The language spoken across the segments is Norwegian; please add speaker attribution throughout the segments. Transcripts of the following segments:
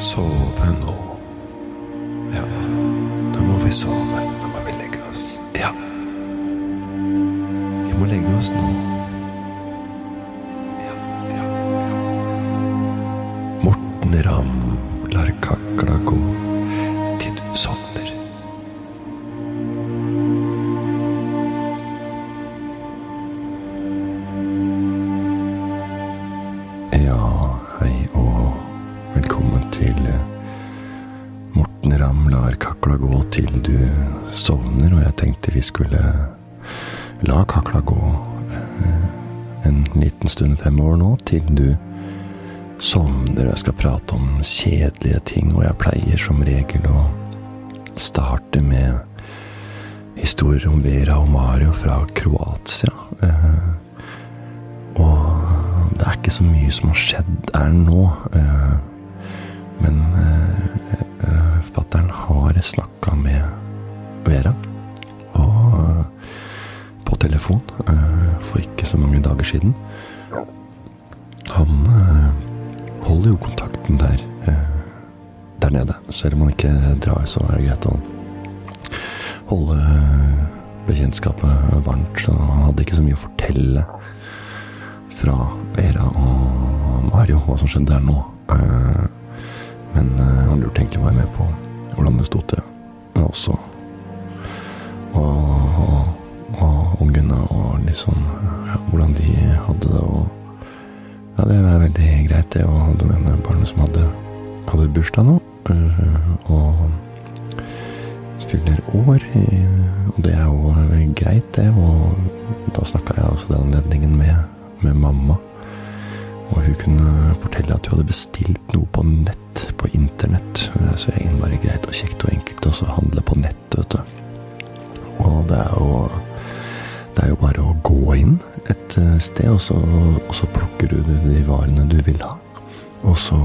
Speaker 1: sove nå. Ja, nå må vi sove. Nå må vi legge oss. Ja. Vi må legge oss nå. Skulle la kakla gå eh, en liten stund fremover nå, til du sovner. og Jeg skal prate om kjedelige ting, og jeg pleier som regel å starte med historier om Vera og Mario fra Kroatia. Eh, og det er ikke så mye som har skjedd der nå. eh, Men fattern har snakka med Vera. Telefon eh, for ikke så mange dager siden. Han eh, holder jo kontakten der, eh, der nede. Selv om han ikke drar, så er det greit å holde bekjentskapet varmt. Så han hadde ikke så mye å fortelle fra Vera og Mario hva som skjedde der nå. Men han lurte egentlig bare med på hvordan det sto til oss og, og, og, ungene og liksom ja, hvordan de hadde det. og ja, det var veldig greit, det. Og det var barnet som hadde, hadde bursdag nå. øh, Og fyller år. øh, Og det er jo greit, det. Og da snakka jeg altså den anledningen med, med mamma. Og hun kunne fortelle at hun hadde bestilt noe på nett, på internett. Det er så egentlig bare greit og kjekt og enkelt å handle på nett, vet du. Og det er jo det er jo bare å gå inn et eh, sted, og så, og så plukker du de varene du vil ha. Og så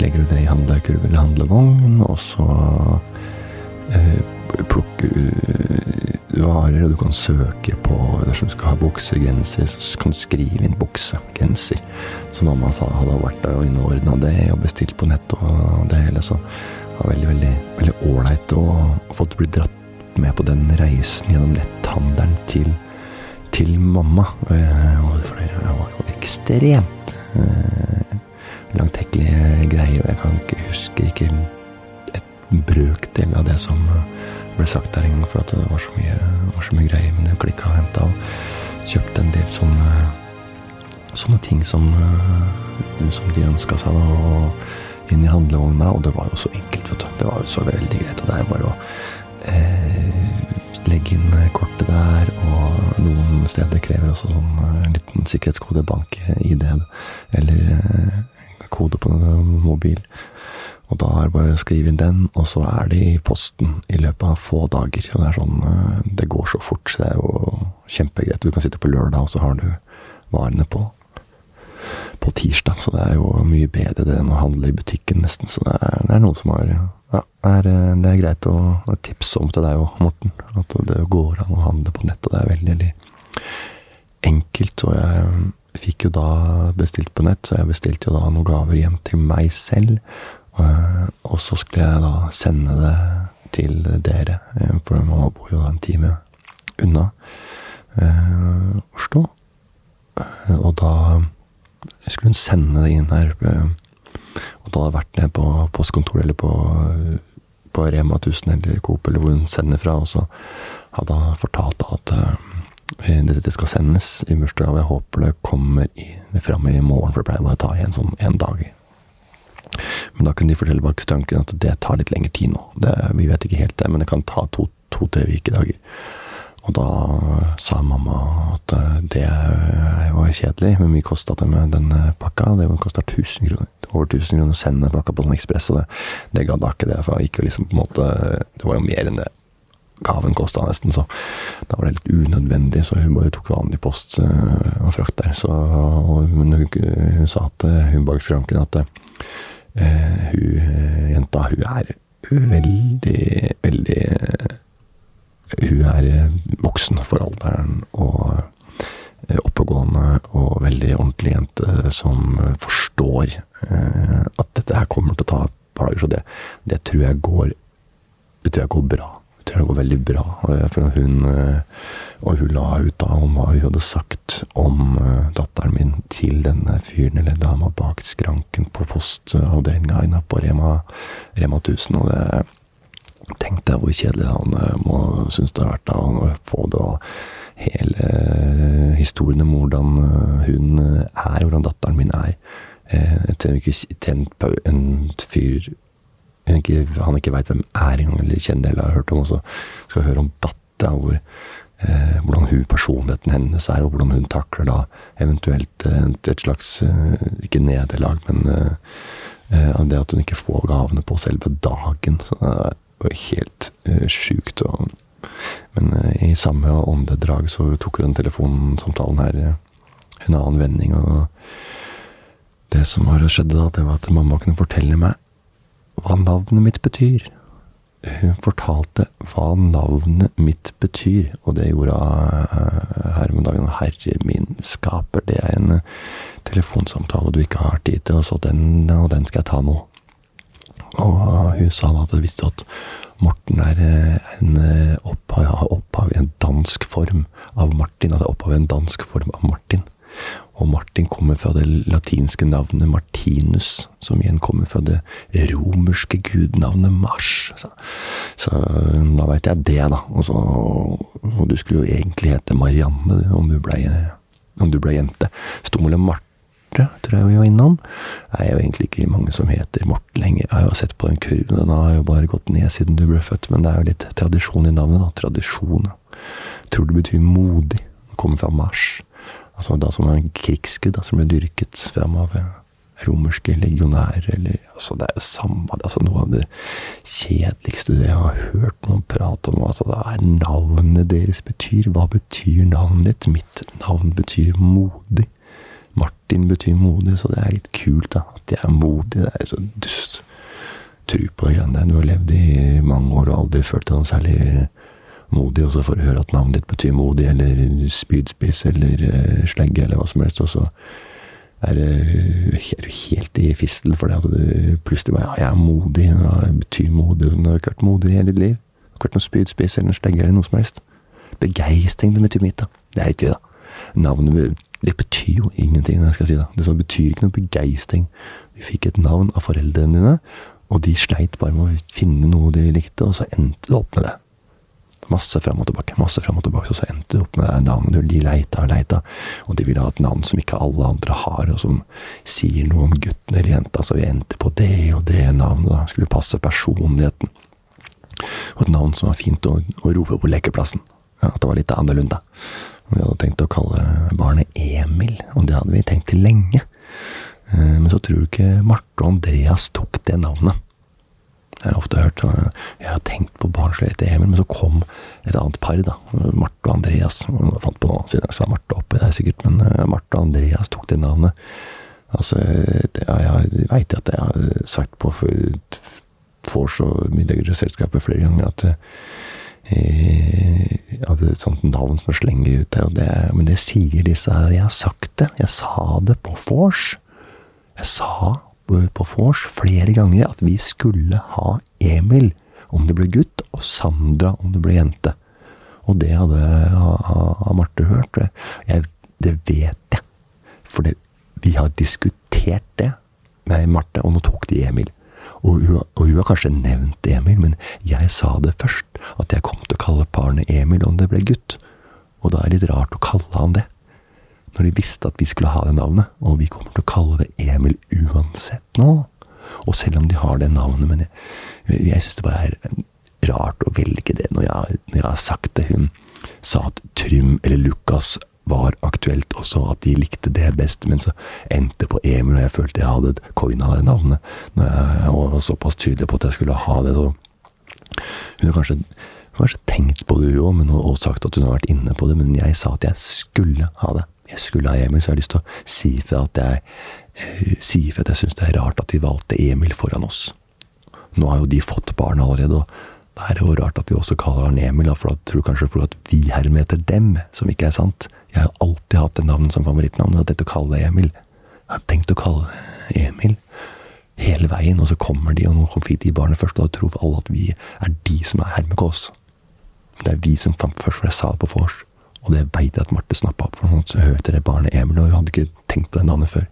Speaker 1: legger du det i handlekurv eller handlevogn, og så eh, plukker du varer, og du kan søke på Dersom du skal ha bukse, genser, så kan du skrive inn bukse, genser. Så mamma sa hadde vært der og innordna det, og bestilt på nett og det hele. Så det var veldig veldig ålreit å få bli dratt med på den reisen gjennom netthandelen til, til mamma. Og det var jo ekstremt eh, langtekkelige greier, og jeg kan ikke husker ikke et brøkdel av det som ble sagt der engang, for at det var så mye, var så mye greier. Men hun klikka og henta og kjøpte en del sånne, sånne ting som, eh, som de ønska seg, da, og inn i handlevogna. Og det var jo så enkelt, vet du. Det var jo så veldig greit. Og det er bare å eh, legge inn kortet der, og noen steder krever også sånn eh, en liten sikkerhetskode, bank-ID, eller eh, kode på mobil. Og da er det bare å skrive inn den, og så er det i posten i løpet av få dager. Og det er sånn eh, Det går så fort, så det er jo kjempegreit. Du kan sitte på lørdag, og så har du varene på på tirsdag, så det er jo mye bedre det enn å handle i butikken, nesten. Så det er, det er noen som har Ja, det er greit å, tipse om til deg òg, Morten. At det går an å handle på nett, og det er veldig, veldig enkelt. Og jeg fikk jo da bestilt på nett, så jeg bestilte jo da noen gaver hjem til meg selv. Og, og så skulle jeg da sende det til dere, eh, for mamma bor jo da en time unna eh, Oslo. Eh, Og da skulle hun sende det inn her. Eh, Og da hadde jeg vært ned på postkontoret eller på, på Rema 1000 eller Coop, eller hvor hun sender fra, og så hadde hun fortalt at eh, det, skal sendes i bursdag, og jeg håper det kommer i, fram i morgen, for det pleier bare å ta igjen sånn en dag. Men da kunne de fortelle bak skranken at det tar litt lengre tid nå. Det, vi vet ikke helt det, men det kan ta to-tre to, vikedager. Og da sa mamma at eh, det var kjedelig. Hvor mye kosta den pakka? Det kosta 1000 kroner. Over 1000 kroner å sende pakka på sånn ekspress, og det, det gadd jeg ikke det. For jeg liksom på en måte Det var jo mer enn det gaven kosta nesten, så da var det litt unødvendig. Så hun bare tok vanlig post uh, og frakt der. Så, og hun, hun, hun sa at eh, hun bak skranken at uh, hun jenta, hun er veldig, veldig Hun er voksen for alderen og oppegående og veldig ordentlig jente som forstår at dette her kommer til å ta et par dager. Så det, det tror jeg går det tror jeg går bra. Det tror jeg går veldig bra. For hun, og hun la ut da om hva hun hadde sagt om datteren min til denne fyren eller dama bak skranken på postavdelinga inne på Rema, Rema 1000. Og det tenkte jeg hvor kjedelig han må synes det har vært da, å få det og hele historien om hvordan hun er, hvordan datteren min er. Jeg trenger ikke på en fyr ikke, han ikke veit hvem er engang, eller kjenner eller har hørt om, og så skal høre om dattera, hvor eh, hvordan hun, personligheten hennes er, og hvordan hun takler da eventuelt et, et slags Ikke nederlag, men eh, det at hun ikke får gavene på selve dagen. Så det er helt eh, sjukt. Og, men i samme åndedrag så tok hun den telefonsamtalen her en annen vending. og det som var skjedde da, det var at mamma kunne fortelle meg hva navnet mitt betyr. Hun fortalte hva navnet mitt betyr, og det gjorde hun her om dagen. Herre min skaper, det er en telefonsamtale du ikke har tid til, og så den, og den skal jeg ta nå. Og hun sa da at hun visste at Morten er en opphav, opphav i en dansk form av Martin. At det er opphav i en dansk form av Martin. Og Martin kommer fra det latinske navnet Martinus, som igjen kommer fra det romerske gudnavnet Mars. Så, så da veit jeg det, da. Og, så, og, du skulle jo egentlig hete Marianne om du blei ble jente. Sto mellom Marte, tror jeg vi var innom. Det er jo egentlig ikke mange som heter Morte lenger. Jeg har jo sett på den kurven, den har jo bare gått ned siden du ble født. Men det er jo litt tradisjon i navnet, da. Tradisjon. Tror det betyr modig. Kommer fra Mars. Altså da som en krigsskudd som ble dyrket frem av romerske legionærer, eller altså Det er jo samme altså Noe av det kjedeligste jeg har hørt noen prate om. altså Det er navnet deres betyr. Hva betyr navnet ditt? Mitt navn betyr modig. Martin betyr modig, så det er litt kult da, at jeg er modig. Det er så dust. Tro på det greiene der. Du har levd i mange år og aldri følt deg noe særlig modig, og så får du høre at navnet ditt betyr modig, eller spydspiss, eller uh, slegge, eller hva som helst, og så er, du helt i fistel for det at du plutselig bare Ja, jeg er modig, Jeg betyr modig, du har ikke vært modig i hele ditt liv. Du har ikke vært noen spydspiss eller noen slegge eller noe som helst. Begeistring betyr mitt, da. Det er ikke det, da. Navnet det betyr jo ingenting, jeg skal si da. Det betyr ikke noe begeistring. Du fikk et navn av foreldrene dine, og de sleit bare med å finne noe de likte, og så endte det opp med det. Masse fram og tilbake, masse fram og tilbake, og så endte det opp med det navnet de leita og leita, og de ville ha et navn som ikke alle andre har, og som sier noe om gutten eller jenta, så vi endte på det og det navnet, da skulle passe personligheten. Og et navn som var fint å, å rope på lekeplassen. Ja, at det var litt annerledes. Vi hadde tenkt å kalle barnet Emil, og det hadde vi tenkt til lenge. Men så tror du ikke Marte og Andreas tok det navnet. Jeg har ofte hørt Jeg har tenkt på barn som heter Emil, men så kom et annet par, da. Marte og Andreas. Jeg fant på noe siden jeg sa Marte oppi der, sikkert, men Marte og Andreas tok det navnet. Altså, det, jeg veit at jeg har sagt på vors og middager i selskapet flere ganger at det er et sånt navn som slenger ut der, det, men det sier disse her. Jeg har sagt det. Jeg sa det på vors. Jeg sa på vors flere ganger at vi skulle ha Emil om det ble gutt, og Sandra om det ble jente. Og det hadde har Marte hørt. Jeg, det vet jeg. For det, vi har diskutert det med Marte, og nå tok de Emil. Og hun, og hun, har kanskje nevnt Emil, men jeg sa det først. At jeg kom til å kalle barnet Emil om det ble gutt. Og da er det litt rart å kalle han det når de visste at vi skulle ha det navnet. Og vi kommer til å kalle det Emil uansett nå. Og selv om de har det navnet, men jeg, jeg syns det bare er rart å velge det når jeg, når jeg, har sagt det. Hun sa at Trym eller Lukas var aktuelt også, at de likte det best, men så endte på Emil, og jeg følte jeg hadde coina det navnet. Når jeg var såpass tydelig på at jeg skulle ha det, så Hun har kanskje kanskje tenkt på det, hun òg, og sagt at hun har vært inne på det, men jeg sa at jeg skulle ha det jeg skulle ha Emil, så jeg har lyst til å si fra at jeg, eh, si fra at jeg syns det er rart at de valgte Emil foran oss. Nå har jo de fått barn allerede, og da er det jo rart at vi også kaller han Emil, for da tror kanskje folk at vi hermer etter dem, som ikke er sant. Jeg har alltid hatt det navnet som favorittnavn. Jeg har tenkt å kalle det Emil. Jeg har tenkt å kalle det Emil hele veien, og så kommer de, og nå de barnet først, og da tror alle at vi er de som er Hermekås. Det er vi som fant først, for jeg sa det på vors. Og det veit jeg at Marte snappa opp, for så hørte det barnet Emil, og hun hadde ikke tenkt på det navnet før.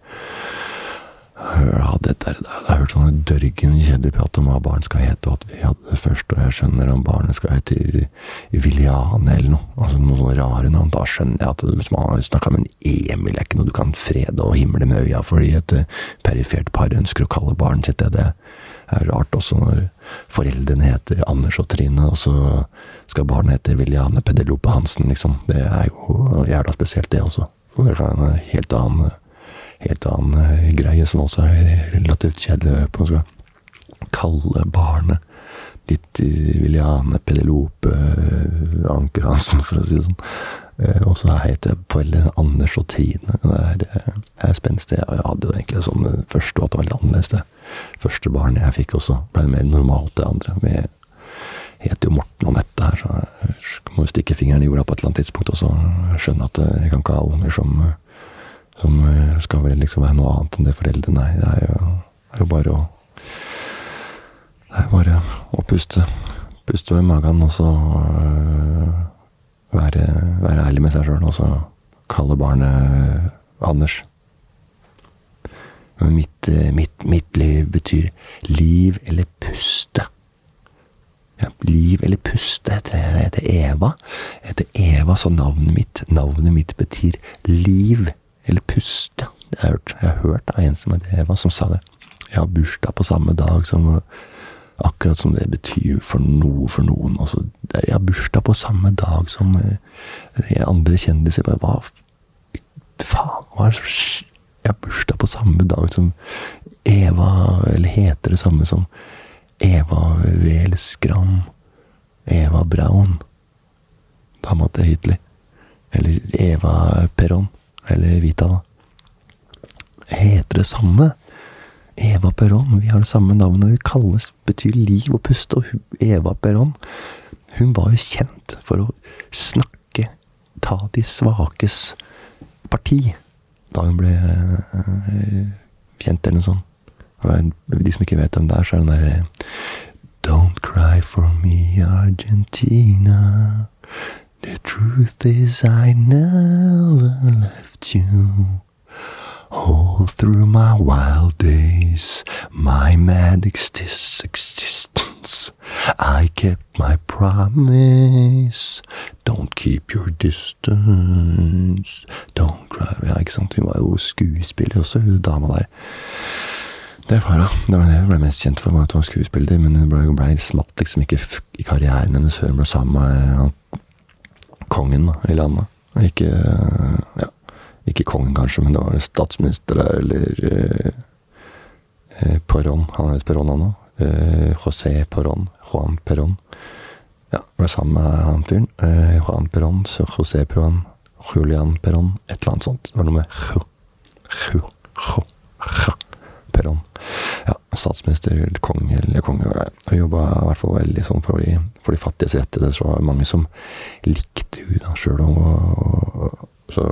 Speaker 1: Ja, dette er, jeg har hørt sånne dørgen kjedelig prat om hva barn skal hete, og at vi hadde det først, og jeg skjønner om barnet skal hete Viliane eller noe. Altså noe sånne rare navn. Da skjønner jeg at hvis man snakker med en Emil, er ikke noe du kan frede og himle med øya fordi et eh, perifert par ønsker å kalle barnet sitt det. Det er rart også når foreldrene heter Anders og Trine, og så skal barnet hete Viliane Pedelope Hansen, liksom. Det er jo jævla spesielt, det også. Det er en helt annen helt annen eh, greie, som også er relativt kjedelig å høre på. Skal kalle barnet ditt Viliane Pedelope eh, Anker Hansen, for å si det sånn. Eh, og så heter foreldrene Anders og Trine. Det er, det er spenstig. Jeg hadde jo egentlig sånn første, og at det var litt annerledes, det. Første barnet jeg fikk også, ble mer normalt det andre. Vi heter jo Morten og Mette her, så jeg må jo stikke fingeren i jorda på et eller annet tidspunkt og så skjønne at jeg kan ikke ha unger som som eh, skal vel liksom være noe annet enn det foreldre Nei, det er jo, det er jo bare å Det er bare å puste. Puste med magen, og så øh, være, være, ærlig med seg sjøl, og så kalle barnet Anders. Men mitt, eh, mitt, mitt liv betyr liv eller puste. Ja, liv eller puste heter det. Jeg heter Eva. Jeg heter Eva, så navnet mitt, navnet mitt betyr liv eller puste. Jeg har hørt, jeg har hørt av en som heter Eva, som sa det. Jeg har bursdag på samme dag som Akkurat som det betyr for noe for noen. Altså, jeg har bursdag på samme dag som uh, andre kjendiser. Bare, hva faen, hva er det? Jeg har bursdag på samme dag som Eva, eller heter det samme som Eva Wehl Skram. Eva Braun. Dama til Hitler. Eller Eva Perron. Eller Vita, da. Heter det samme? Eva Perón. Vi har det samme navnet. Hun kalles betyr liv og puste. Og Eva Perón, hun var jo kjent for å snakke, ta de svakes parti, da hun ble øh, kjent, eller noe sånt. De som ikke vet hvem det er, så er den derre Don't cry for me, Argentina. The truth is I never left you. All through my wild days, my mad existence, I kept my promise. Don't keep your distance. Don't cry Ja, ikke sant? Hun var jo skuespiller også, hun dama der. Det var det. Det var det jeg ble mest kjent for, at hun var skuespiller, men hun ble, ble smatt liksom ikke i karrieren hennes før hun ble sammen med kongen i landet. Ikke ja, ikke kongen, kanskje, men det var statsminister eller eh, eh, Perón. Han het Perón, òg. Eh, José Perón. Juan Perón. Ja, ble sammen med han fyren. Eh, Juan Perón, så José Perón, Julian Perón, et eller annet sånt. Det var noe med jo, jo. Ja, statsminister eller konge eller konge. Og jobba i hvert fall veldig sånn for de, for de fattiges rettigheter. Så var det mange som likte da sjøl. Så,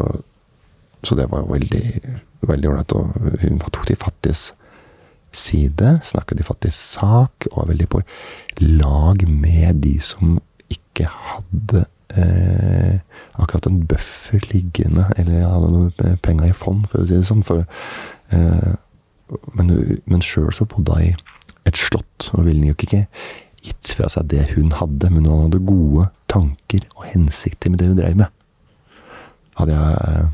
Speaker 1: så det var veldig veldig ålreit. Og hun tok de fattiges side, snakka de fattiges sak, og var veldig på lag med de som ikke hadde eh, akkurat en buffer liggende, eller hadde noe penger i fond, for å si det sånn. For eh, men, men sjøl så bodde hun i et slott, og ville nok ikke gitt fra seg det hun hadde, men hun hadde gode tanker og hensikter med det hun drev med. Hadde jeg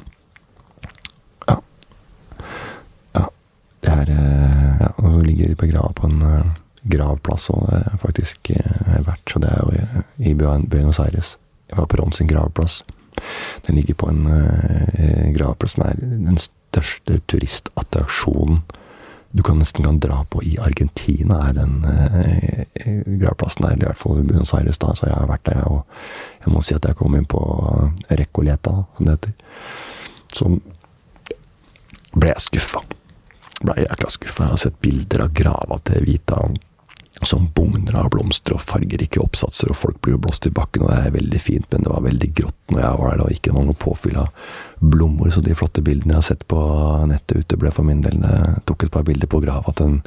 Speaker 1: Ja. Ja. Det er Ja, og hun ligger begrava på en eh, gravplass, og det er faktisk eh, verdt, så det er jo i Buenos Aires. Jeg var Perón sin gravplass. Den ligger på en gravplass som er den største turistattraksjonen du kan nesten kan dra på i Argentina, er den eh, gravplassen der. I hvert fall Buenos Aires, da, så jeg har vært der. Og jeg må si at jeg kom inn på Recoleta, som det heter. Så ble jeg skuffa. Ble jækla skuffa. Jeg har sett bilder av grava til Vita som bugner av blomster og fargerike oppsatser, og folk blir jo blåst i bakken, og det er veldig fint, men det var veldig grått når jeg var der, og ikke noe påfyll av blomster, så de flotte bildene jeg har sett på nettet ute, ble for min del Jeg tok et par bilder på grava til en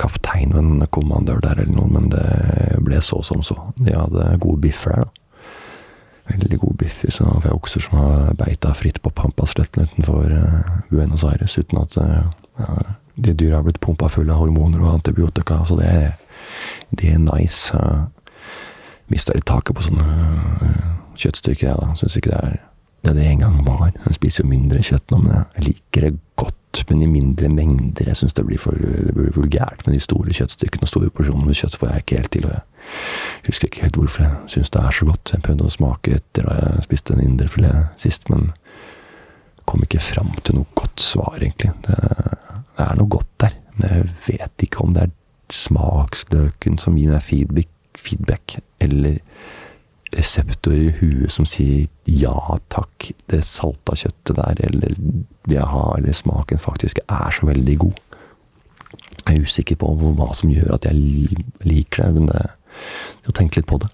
Speaker 1: kaptein og en kommandør der eller noe, men det ble så som så. De hadde gode biffer der, da. Veldig gode biffer, så får jeg okser som har beita fritt på Pampasletten utenfor uh, Buenos Aires, uten at uh, ja, de dyra har blitt pumpa fulle av hormoner og antibiotika, så det er det er nice. Uh, Mista litt taket på sånne uh, kjøttstykker, jeg, da. Syns ikke det er det det en gang var. Jeg spiser jo mindre kjøtt nå, men jeg liker det godt, men i mindre mengder. Jeg syns det blir for det blir vulgært med de store kjøttstykkene og store porsjonene med kjøtt får jeg ikke helt til. og Jeg husker ikke helt hvorfor jeg syns det er så godt. Jeg prøvde å smake etter da jeg spiste en indrefilet sist, men kom ikke fram til noe godt svar, egentlig. Det, det er noe godt der, men jeg vet ikke om det er smaksløken som gir meg feedback, feedback eller reseptorer i huet som sier ja takk, det salta kjøttet der, eller vil jeg ha, eller smaken faktisk er så veldig god. Jeg er usikker på hva som gjør at jeg liker det, men det, har tenke litt på det.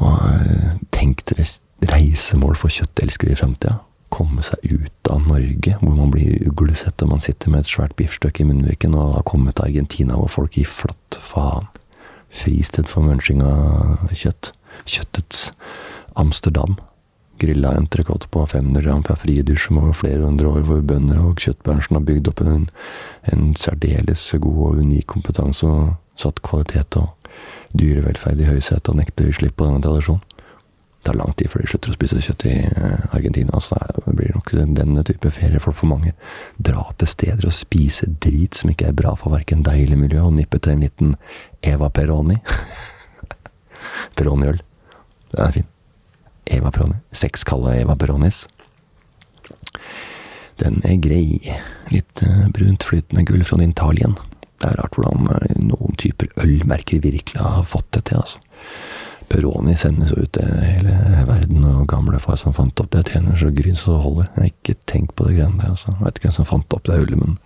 Speaker 1: Og eh, tenk dere reisemål for kjøttelskere i fremtida komme seg ut av Norge, hvor man blir uglesett og man sitter med et svært biffstykke i munnviken, og har kommet til Argentina hvor folk gir flatt faen. Fristed for munching av kjøtt. Kjøttets Amsterdam. Grilla entrecôte på 500 gram fra fridusj over flere hundre år, hvor bønder og kjøttbransjen har bygd opp en, en særdeles god og unik kompetanse og satt kvalitet og dyrevelferd i høysetet og nekter slipp på denne tradisjonen. Tar lang tid før de slutter å spise kjøtt i eh, Argentina. Så det blir nok denne type ferie for for mange. Dra til steder og spise drit som ikke er bra for verken deg eller miljøet, og nippe til en liten Eva Peroni. Peroni-øl. Den er fin. Eva Peroni. Seks kalde Eva Peronis. Den er grei. Litt uh, brunt flytende gull fra Italien. Det er rart hvordan uh, noen typer ølmerker virkelig har fått det til, altså. Peroni sendes ut til hele verden, og gamlefar som fant opp det, tjener så gryn så det holder. Jeg ikke tenkt på det greiene der, altså. Veit ikke hvem som fant opp det ølet, men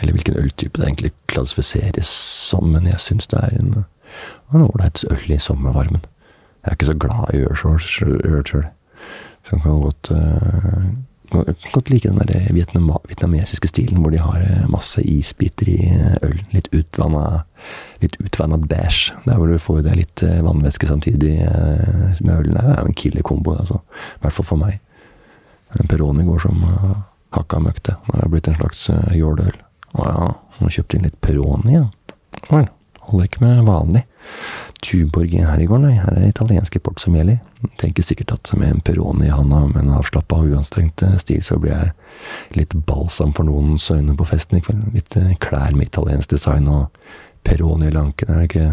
Speaker 1: Eller hvilken øltype det egentlig klassifiseres som, men jeg syns det er en ålreit øl i sommervarmen. Jeg er ikke så glad i øl sjøl, jeg kan godt uh, godt like den der vietnam vietnamesiske stilen hvor de har eh, masse isbiter i eh, øl. Litt utvanna litt utvanna bæsj. Der hvor du får deg litt eh, vannvæske samtidig med ølen. Det er jo en killer kombo, altså. I hvert fall for meg. Peroni går som hakka møkk, det. Har blitt en slags jordøl, Å ja, hun kjøpte inn litt Peroni, ja. Vel, holder ikke med vanlig. Tuborg her i går, nei. Her er det italienske port som gjelder. Tenker sikkert at med en Peroni i handa, med en avslappa og uanstrengt eh, stil, så blir jeg litt balsam for noens øyne på festen i kveld. Litt eh, klær med italiensk design og Peroni i lanken, er det ikke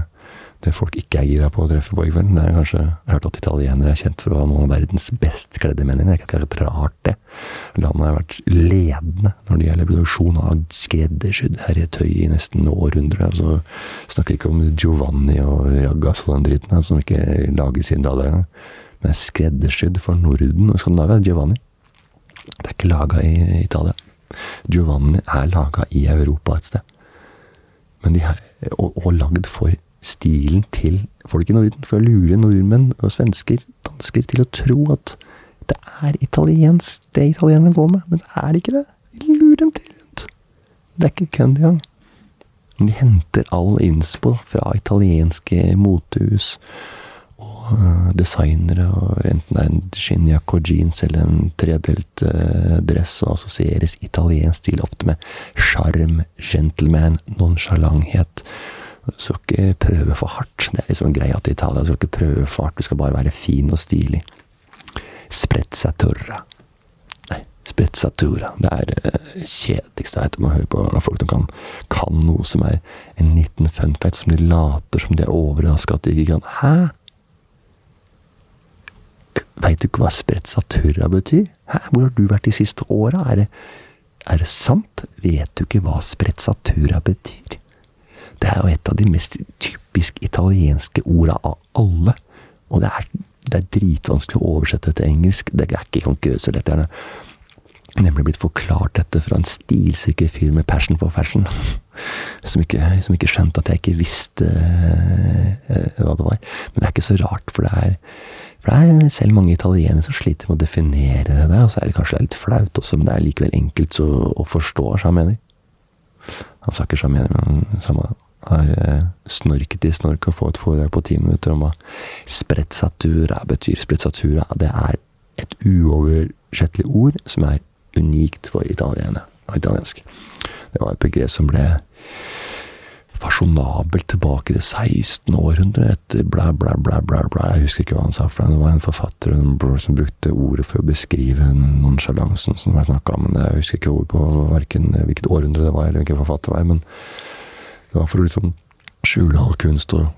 Speaker 1: det folk ikke er gira på å treffe på i kveld. Det er kanskje, Jeg har hørt at italienere er kjent for å ha noen av verdens best kledde menn. Det er ikke akkurat rart, det. Landet har vært ledende når det gjelder produksjon av skreddersydd herretøy i nesten århundre. Altså, snakker ikke om Giovanni og Raggas og den dritten som ikke lages dag engang. Men er skreddersydd for Norden og Skandinavia. Giovanni. Det er ikke laga i Italia. Giovanni er laga i Europa et sted. Men de er, og, og lagd for stilen til folk i Norden, for å lure nordmenn og svensker, dansker, til å tro at det er italiensk, det italienerne går med. Men det er ikke det. De lurer dem til rundt. Det er ikke kødd engang. De henter all innspo fra italienske motehus og uh, designere, og enten det er en skinnjakke og jeans eller en tredelt uh, dress, og assosieres italiensk stil ofte med sjarm, gentleman, nonsjalanthet. Du skal ikke prøve for hardt. Det er liksom greia til Italia. Du skal ikke prøve for hardt, du skal bare være fin og stilig. Sprezzatura. Nei, sprezzatura. Det er det uh, kjedeligste jeg vet om å høre på når folk kan, kan noe som er en liten fun fact, som de later som de er overraska at de ikke kan. Hæ? Veit du ikke hva sprezzatura betyr? Hæ? Hvor har du vært de siste åra? Er, er, det sant? Vet du ikke hva sprezzatura betyr? Det er jo et av de mest typisk italienske orda av alle. Og det er, det er dritvanskelig å oversette til engelsk. Det er ikke, har nemlig blitt forklart dette fra en stilsikker fyr med passion for fashion. som ikke, som ikke skjønte at jeg ikke visste uh, hva det var. Men det er ikke så rart, for det er, for det er selv mange italienere som sliter med å definere det der. Og så er det kanskje litt flaut også, men det er likevel enkelt å, å forstå, sa han mener. Han sa ikke mener, men samme har uh, snorket i snork og få et foredrag på ti minutter om hva sprezzatura betyr. Sprezzatura, det er et uoversettelig ord som er unikt for italiensk. Det var et begrep som ble fasjonabelt tilbake i det 16. århundre, etter bla, bla, bla, bla, bla. Jeg husker ikke hva han sa, for det var en forfatter som brukte ordet for å beskrive nonsjalansen som jeg snakka om. men Jeg husker ikke ordet på hvilket århundre det var, eller hvilken forfatter det var. Men det var for å liksom skjule all kunst og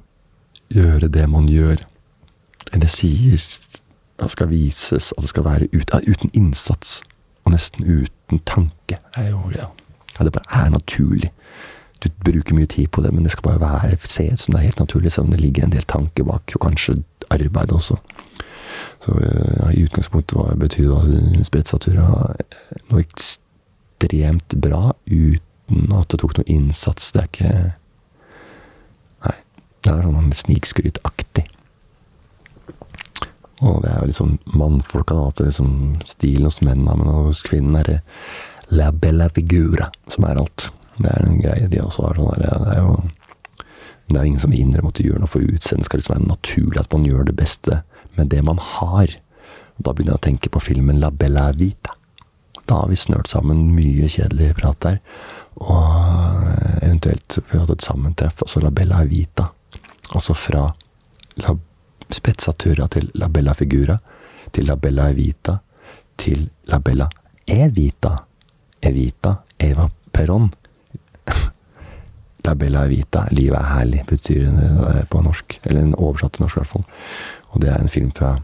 Speaker 1: gjøre det man gjør, eller sier det skal vises at det skal være ut, ja, uten innsats og nesten uten tanke. Er jo, ja. ja, det bare er naturlig. Du bruker mye tid på det, men det skal bare være, se ut som det er helt naturlig, selv om det ligger en del tanke bak, og kanskje arbeid også. Så ja, i utgangspunktet hva betyr da spredtsatura noe ekstremt bra uten at det tok noe innsats. Det er ikke Nei, det er sånn snikskrytaktig. Og det er jo liksom sånn mannfolka, da, at det liksom stilen hos mennene, men hos kvinnen er det la bella figura som er alt. Det er en greie de også har. sånn der, Det er jo det er jo ingen som vil innrømme at du gjør noe for utseendet. Det skal liksom være naturlig at man gjør det beste med det man har. Og da begynner jeg å tenke på filmen La Bella Vita. Da har vi snørt sammen mye kjedelig prat der. Og eventuelt vi har hatt et sammentreff, altså La Bella Vita. Altså fra La Spezzatura til La Bella Figura, til La Bella Evita, til La Bella Evita. Evita, Eva Perón. La Bella Evita, livet er herlig, betyr det på norsk. Eller en oversatt til norsk, i hvert fall. Og det er en film fra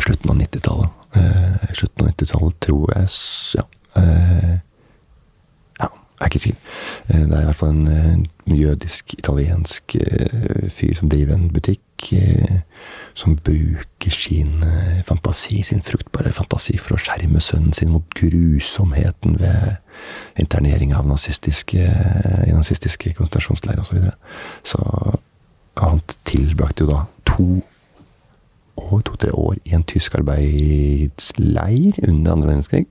Speaker 1: slutten av 90-tallet. Eh, slutten av 90-tallet, tror jeg Ja. Eh, jeg er ikke sikker. Eh, det er i hvert fall en, en jødisk-italiensk uh, fyr som driver en butikk, uh, som bruker sin uh, fantasi, sin fruktbare fantasi, for å skjerme sønnen sin mot grusomheten ved internering av nazistiske, i nazistiske konsentrasjonsleirer osv. Så, videre. så han tilbrakte jo da to år, to-tre år i en tysk arbeidsleir under andre verdenskrig,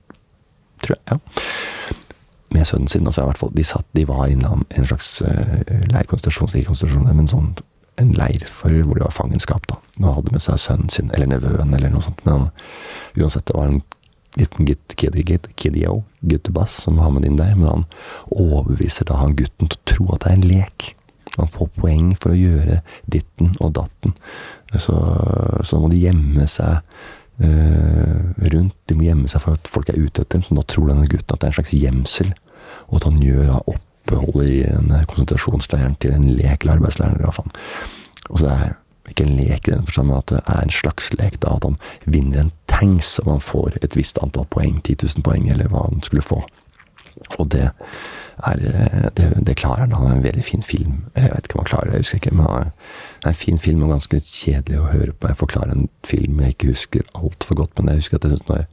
Speaker 1: tror jeg. ja med sønnen sin. altså i hvert fall, De, satt, de var i en, slags uh, leirkonsentrasjon, men sånn en leir for hvor det var fangenskap. da. Nå hadde med seg sønnen sin, eller nevøen, eller noe sånt. Men uansett, det var en liten gutt, kiddio, guttebass, som var med inn der. Men han overbeviser da han gutten til å tro at det er en lek. Han får poeng for å gjøre ditten og datten. Så, så må de gjemme seg uh, rundt. De må gjemme seg for at folk er ute etter dem. Så da tror denne gutten at det er en slags gjemsel og at han gjør da oppholdet i en konsentrasjonsleiren til en lek eller arbeidsleir. Og så det ikke en lek i den forstand, men at det er en slags lek. da, At han vinner en tanks, og man får et visst antall poeng, 10 000 poeng, eller hva han skulle få. Og det er Det, det klarer han. Han er en veldig fin film. Jeg vet ikke om han klarer det, jeg husker ikke. Men det er en fin film og ganske kjedelig å høre på. Jeg forklarer en film jeg ikke husker altfor godt, men jeg husker at jeg syns den er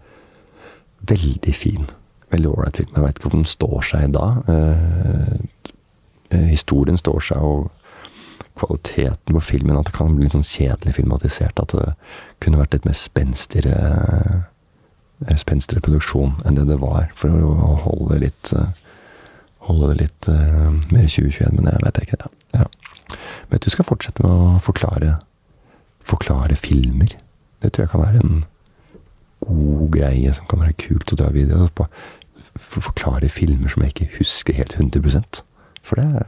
Speaker 1: veldig fin veldig ålreit film. Jeg veit ikke om den står seg da. Eh, eh, historien står seg, og kvaliteten på filmen At det kan bli litt sånn kjedelig filmatisert. At det kunne vært litt mer spenstigere eh, spenstigere produksjon enn det det var, for å holde litt Holde det litt uh, mer 2021, men jeg vet ikke. Ja. ja. Men du skal fortsette med å forklare forklare filmer. Det tror jeg kan være en god greie som kan være kult å dra videre på forklare filmer som jeg ikke husker helt 100% For det,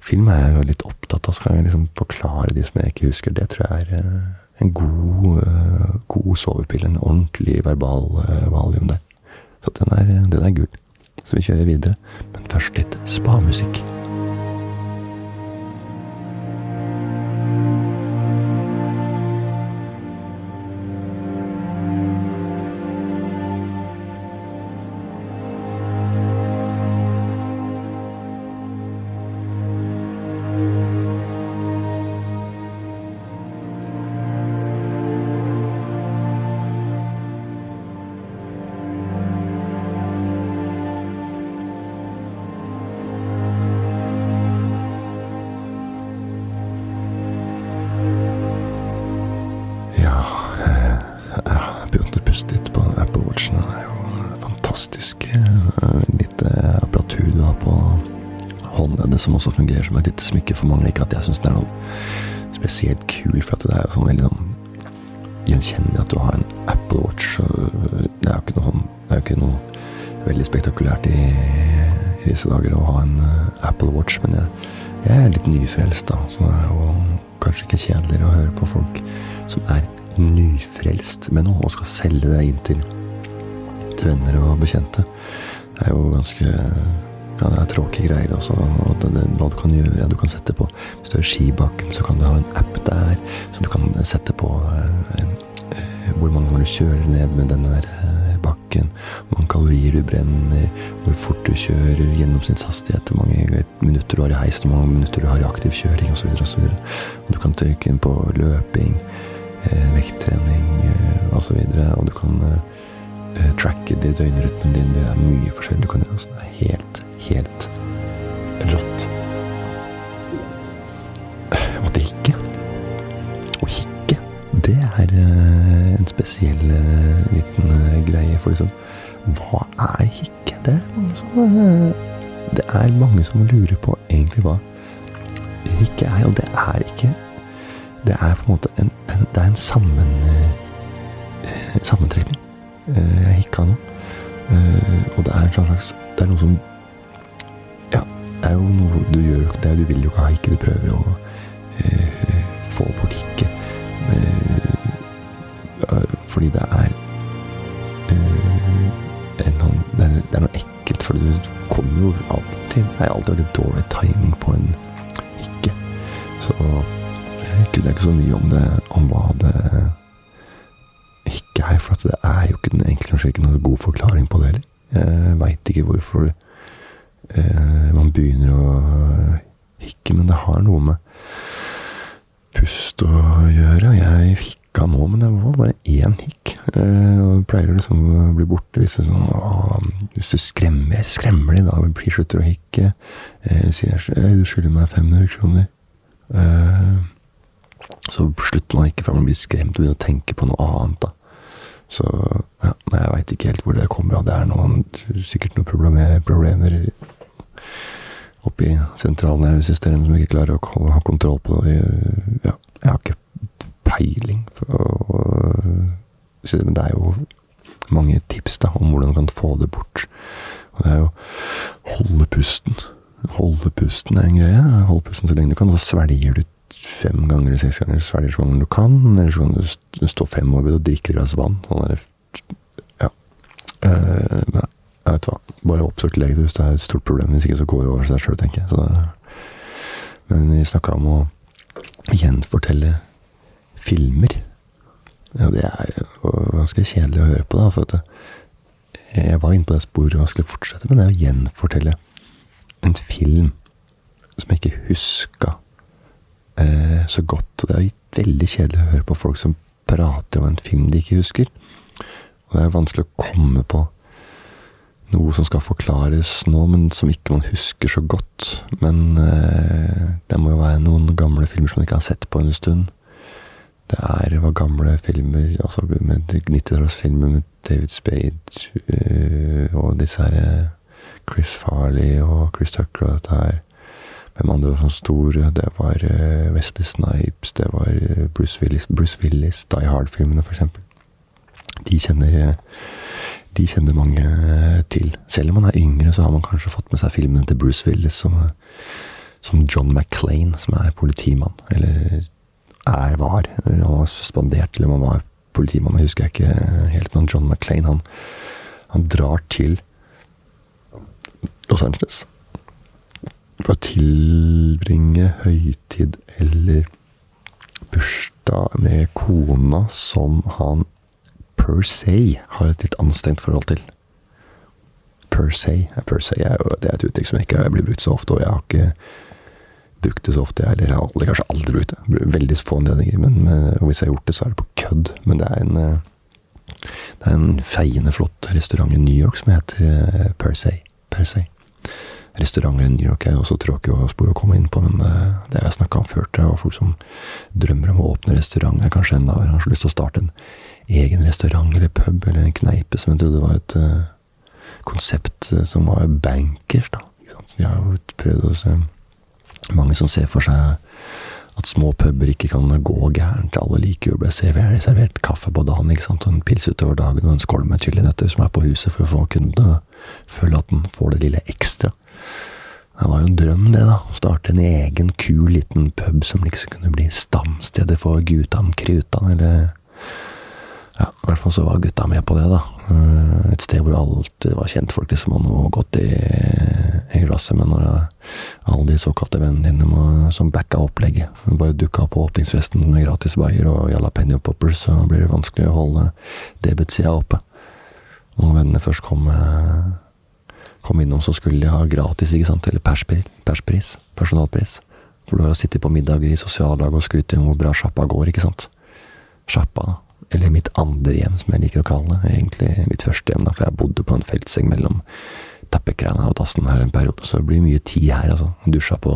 Speaker 1: film er jeg jo litt opptatt av. Skal jeg liksom forklare de som jeg ikke husker. Det tror jeg er eh, en god, uh, god sovepille. En ordentlig verbal uh, valium der. Så den er, den er gull. Så vi kjører videre. Men først litt spa-musikk. Som også fungerer som et lite smykke for mange. Ikke at jeg syns den er noe spesielt kul, for at det er jo sånn veldig sånn gjenkjennelig at du har en Apple Watch. Det er jo ikke noe sånn Det er jo ikke noe veldig spektakulært i, i disse dager å ha en uh, Apple Watch, men jeg, jeg, er litt nyfrelst, da. Så det er jo kanskje ikke kjedeligere å høre på folk som er nyfrelst med noe og skal selge det inn til, til venner og bekjente. Det er jo ganske ja, det er tråkige greier også. Og det, det, hva du kan gjøre. Du kan sette på Hvis du er skibakken, så kan du ha en app der som du kan sette på eh, eh, hvor mange ganger du kjører ned med denne der eh, bakken. Hvor mange kalorier du brenner, hvor fort du kjører, gjennomsnittshastighet, hvor mange minutter du har i heisen, hvor mange minutter du har i aktiv kjøring osv. osv. Du kan trykke inn på løping, eh, vekttrening eh, osv. Og, så og du kan tracke de døgnrytmen din. Det er mye forskjellig du kan gjøre. Så det er helt helt rått. Jeg måtte hikke. Å hikke, det er eh, en spesiell eh, liten eh, greie. For liksom, hva er hikke? Det er mange som, det er mange som lurer på egentlig hva hikke er, og det er ikke Det er på en måte en, en det er en sammen, sammentrekning. Jeg hikka nå. Og det er en slags Det er noe som er jo noe du gjør det Du vil jo ikke ha ikke, du prøver å eh, få bort ikke. Eh, eh, fordi det er eh, en, det, er, det er noe ekkelt, for du kommer jo alltid Det er alltid veldig dårlig timing på en ikke. Så jeg kunne ikke så mye om det, om hva det ikke er. For det er jo ikke, egentlig kanskje ikke noen god forklaring på det heller. Jeg veit ikke hvorfor det eh, man begynner å hikke, men det har noe med pust å gjøre. Jeg hikka nå, men det var bare én hikk. Eh, og pleier liksom å bli borte hvis, sånn, du skremmer, skremmer de, da blir slutter å hikke. Eller sier du skylder meg 500 kroner. Eh, så slutter man ikke før man blir skremt og begynner å tenke på noe annet. da. Så ja, jeg veit ikke helt hvor det kommer av. Det er noen, sikkert noen problemer, problemer oppi sentralnervesystemet som ikke klarer å ha kontroll på det. Ja, jeg har ikke peiling. Å, men det er jo mange tips da, om hvordan du kan få det bort. Og det er jo holde pusten. Holde pusten er en greie. Holde pusten så lenge du kan, så svelger du fem ganger eller seks ganger. Svelger så mange du kan. Eller så kan du stå fremover og drikke et glass vann. Sånn der, ja. Uh, men jeg vet hva, bare oppsøk lege hvis det er et stort problem. Hvis ikke så går det over seg sjøl, tenker jeg. Det, men vi snakka om å gjenfortelle filmer. Ja, det er jo ganske kjedelig å høre på, da. For at jeg var inne på det sporet og skulle fortsette med det å gjenfortelle en film som jeg ikke huska eh, så godt. Og det er veldig kjedelig å høre på folk som prater om en film de ikke husker. Og det er vanskelig å komme på noe som skal forklares nå, men som ikke man husker så godt. Men eh, det må jo være noen gamle filmer som man ikke har sett på en stund. Det er var gamle filmer, altså med 90-tallsfilmer med David Spade uh, og disse her eh, Chris Farley og Chris Tucker og dette her. Hvem andre var sånn store? Det var uh, Wesley Snipes, det var uh, Bruce Willis, Bruce Willis Die Hard-filmene, for eksempel. De kjenner de kjenner mange eh, til. Selv om man er yngre, så har man kanskje fått med seg filmene til Bruce Willis som, som John McClain, som er politimann. Eller er, var. Han var suspendert, eller man var politimann, det husker jeg ikke helt. Men John McClain, han, han drar til Los Angeles for å tilbringe høytid eller bursdag med kona som han per se har et litt anstrengt forhold til. Per se. Per se er jo, det er et uttrykk som ikke blir brukt så ofte, og jeg har ikke brukt det så ofte. Eller jeg har kanskje aldri brukt det. Veldig få anledninger. Men, og hvis jeg har gjort det, så er det på kødd. Men det er en eh, det er en feiende flott restaurant i New York som heter eh, Per se. Per se. Restauranter i New York er også tråkige å spore å komme inn på, men eh, det har jeg snakka om før Det er folk som drømmer om å åpne restaurant, er kanskje enda har lyst til å starte en egen restaurant eller pub eller en kneipe som jeg trodde var et konsept uh, som var bankers, da. De har jo prøvd å se Mange som ser for seg at små puber ikke kan gå gærent. Alle liker jo å bli servert, kaffe på dagen, ikke sant, og en pils utover dagen og en skål med chilinøtter som er på huset for å få kunden til å føle at den får det lille ekstra. Det var jo en drøm, det, da. Å starte en egen, kul liten pub som liksom kunne bli stamstedet for Gutan Krutan, eller ja, i hvert fall så var gutta med på det, da. Eh, et sted hvor alt var kjentfolk, liksom, og noe godt i, i glasset. Men når alle de såkalte vennene dine må, som backa opplegget, bare dukka på åpningsfesten med gratis bayer og jalapeño poppers, så blir det vanskelig å holde debetsida oppe. Og vennene først kom, kom innom, så skulle de ha gratis, ikke sant, eller perspris, perspris personalpris. For du har jo sittet på middag i sosiallag og skrytt om hvor bra sjappa går, ikke sant. Sjappa eller mitt andre hjem, som jeg liker å kalle det. Egentlig mitt første hjem, da, for jeg bodde på en feltseng mellom tappekrana og dassen her en periode, så det blir mye tid her, altså. Dusja på,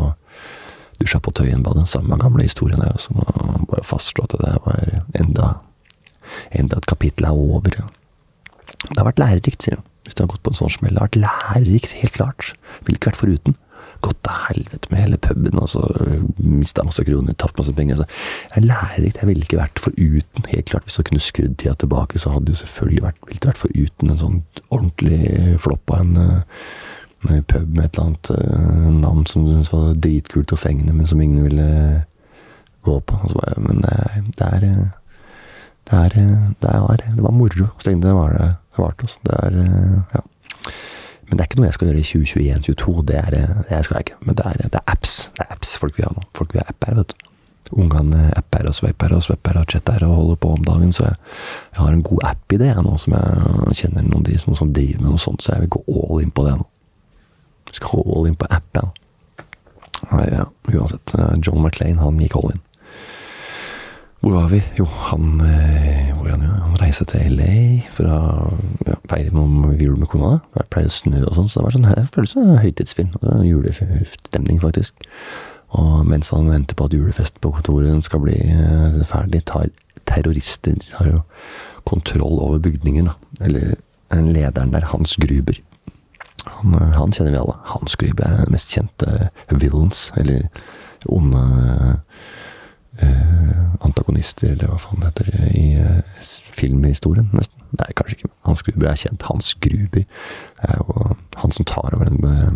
Speaker 1: dusja på Tøyenbadet, samme gamle historien der, så må bare fastslå at det var enda, enda et kapittel er over. Det har vært lærerikt, sier hun. Hvis det har gått på en sånn smell. Det har vært lærerikt, helt klart. Ville ikke vært foruten gått til helvete med hele puben, og så øh, mista masse kroner, tapt masse penger. Så jeg lærer ikke, Jeg ville ikke vært foruten. Helt klart, hvis du kunne skrudd tida tilbake, så hadde du selvfølgelig vært, ville vært foruten en sånn ordentlig flopp av en, øh, pub med et eller annet navn som du syntes var dritkult og fengende, men som ingen ville gå på. Bare, men det er, det er det, er, det, var, det var moro så lenge det var det var det, Det er ja. Men det er ikke noe jeg skal gjøre i 2021-2022. Det, er, det skal jeg ikke. Men det er, det er, apps. Det er apps folk vil ha nå. Folk vil ha apper, vet du. Ungene apper og sveiper og sveiper og chatter og holder på om dagen, så jeg, jeg har en god app-idé nå, som jeg kjenner noen, de, som, som driver med noe sånt, så jeg vil gå all in på det nå. Jeg skal all in på app, ja. Nei, ja, uansett. John McLean, han gikk all in. Hvor var vi? Jo, han, eh, han, han reiste til LA for å ja, feire noen jul med kona. Det pleier å snø og sånn, så det var sånn her, følelse av en høytidsfilm. Julestemning, faktisk. Og mens han venter på at julefesten på kontoret skal bli uh, ferdig, tar terrorister har jo kontroll over bygningen. Da. Eller lederen der, Hans Gruber. Han, eh, han, kjenner vi alle. Hans Gruber er den mest kjente villains, eller onde antagonister, eller hva faen det heter, i uh, filmhistorien, nesten. Nei, kanskje ikke. Hans Gruber er kjent. Hans Gruber er jo han som tar over den uh,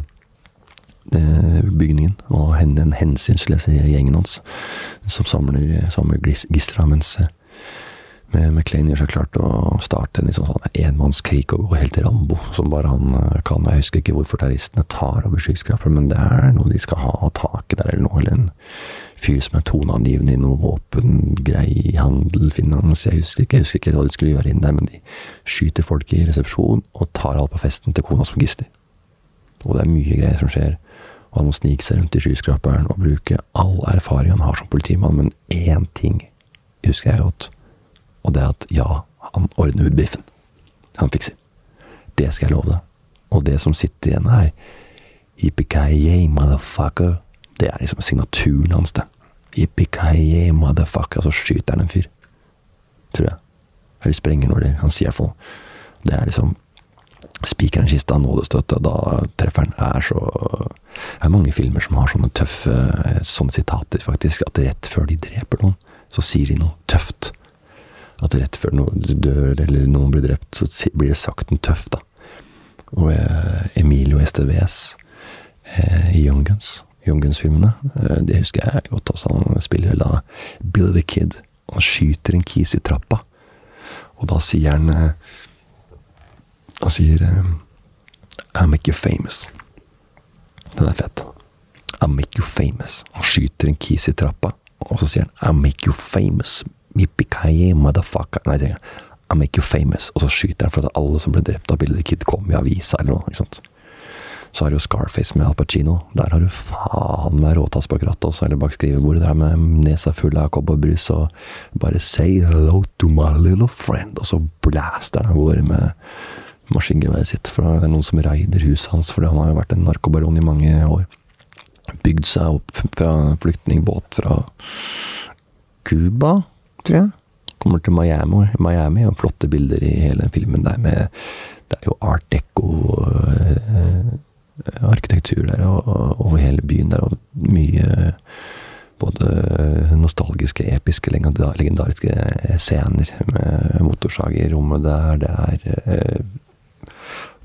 Speaker 1: bygningen, og den hensynsløse gjengen hans, som samler, samler gisler, mens med McLean gjør seg klart å starte en liksom sånn enmannskrig og gå helt til Rambo, som bare han kan. Jeg husker ikke hvorfor terroristene tar over skyskraperen, men det er noe de skal ha tak i der, eller noe. Eller en fyr som er toneangivende i noe våpengrei, handel, finans jeg husker, ikke, jeg husker ikke hva de skulle gjøre inn der, men de skyter folk i resepsjon og tar alt på festen til kona som gisler. Og det er mye greier som skjer. Og han må snike seg rundt i skyskraperen og bruke all erfaring han har som politimann, men én ting husker jeg godt, og det er at ja, han ordner ut biffen. Han fikser. Det skal jeg love deg. Og det som sitter igjen her, yippee motherfucker det er liksom signaturen hans, det. Yippee motherfucker. Og så skyter han en fyr. Tror jeg. Eller sprenger noe, eller Han sier iallfall Det er liksom Spikeren i kista, og da treffer han. Er så Det er mange filmer som har sånne tøffe sånne sitater, faktisk. At rett før de dreper noen, så sier de noe tøft. At rett før noen dør, eller noen blir drept, så blir det sagt noe tøft, da. Og eh, Emilio Esteves eh, i Young Guns Young Guns-filmene. Eh, det husker jeg godt. også. han spiller da Billy the Kid. Han skyter en kis i trappa, og da sier han eh, Han sier eh, I make you famous. Den er fett. I make you famous. Han skyter en kis i trappa, og så sier han I make you famous. Yippee motherfucker. Nei, jeg. I make you famous. Og så skyter han for at alle som ble drept av Billy Kid, kom i avisa eller noe. ikke sant? Så har du Scarface med Al Pacino. Der har du faen meg råtass bak rattet også, eller bak skrivebordet der med nesa full av cowboybrus og bare 'say hello to my little friend', og så blaster han av gårde med maskingeværet sitt. For det er noen som raider huset hans, for han har jo vært en narkobaron i mange år. Bygd seg opp fra flyktningbåt fra Cuba, tror jeg. Kommer til Miami, Miami og flotte bilder i hele filmen der med Det er jo art deco. Øh, arkitektur der, over hele byen der, og mye både nostalgiske, episke, legendariske scener med motorsag i rommet der. Det er uh,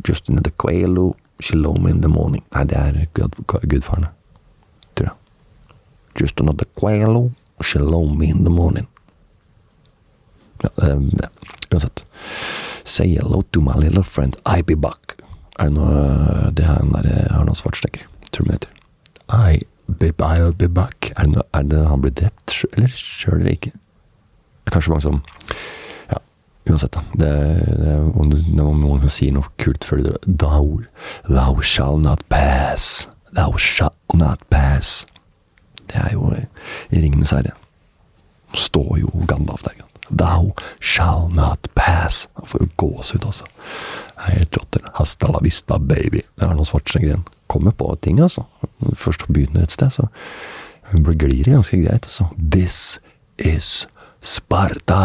Speaker 1: Justin the Quailo, Shalom in the Morning Nei, det er gudfarene, tror jeg. Justin the Quailo, Shalom in the Morning. Ja, det, uansett. Say hello to my little friend, I be back. Er det noe Det er den derre Arnold Schwarzenegger, Terminator. I I'll be back. Er det, noe, er det han blir drept, eller sjøl eller ikke? Det er kanskje mange som Ja, uansett, da. Det, det, det, er noen som sier noe kult før de drar Thou, shall not pass. Thou shall not pass. Det er jo i Ringenes herre. Står jo Gandalf der. Thou shall not pass. Han får jo gåsehud, altså. Helt rått. Hasta la vista, baby. Det er noe Schwarzenegger greier. Kommer på ting, altså. Først begynner et sted, så hun glir ganske greit. Altså. This is Sparta!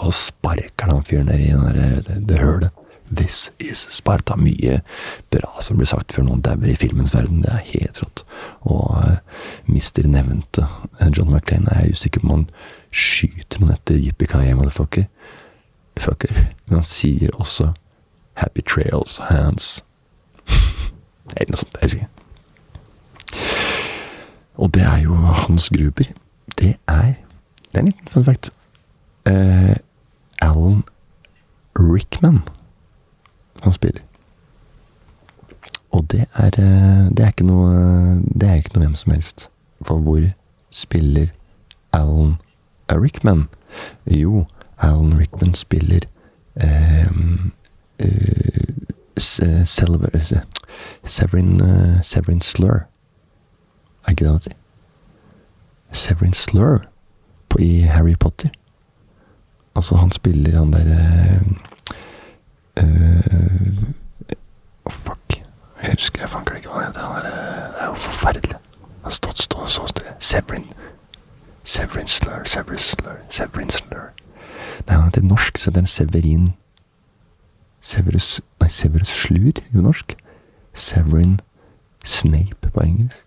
Speaker 1: Og sparker den fyren ned i det, det, det hølet. This is Sparta. Mye bra som blir sagt før noen dauer i filmens verden. Det er helt rått. Og uh, mister nevnte John McClain er jeg usikker på om han skyter noen etter Yippie motherfucker. Fucker. Men han sier også Happy Trails Hands. Eller noe sånt. Jeg husker ikke. Og det er jo Hans Gruber. Det er Det er en liten fun fact. Uh, Alan Rickman han spiller. Og det er, eh, det er ikke noe Det er ikke noe hvem som helst. For hvor spiller Alan Rickman? Jo, Alan Rickman spiller um, uh, Severin, uh, Severin Slur. Er ikke det han sier? Severin Slur på, i Harry Potter. Altså, han spiller han derre uh, oh, Fuck. Jeg husker jeg fanker ikke hva han heter. det er jo forferdelig. Han har stått stå, så stille. Severin. Severin Slur, Severin Slur, Severin Slur. Nei, han heter norsk, så det er Severin Severus Nei, Severus Slur jo norsk. Severin Snape på engelsk.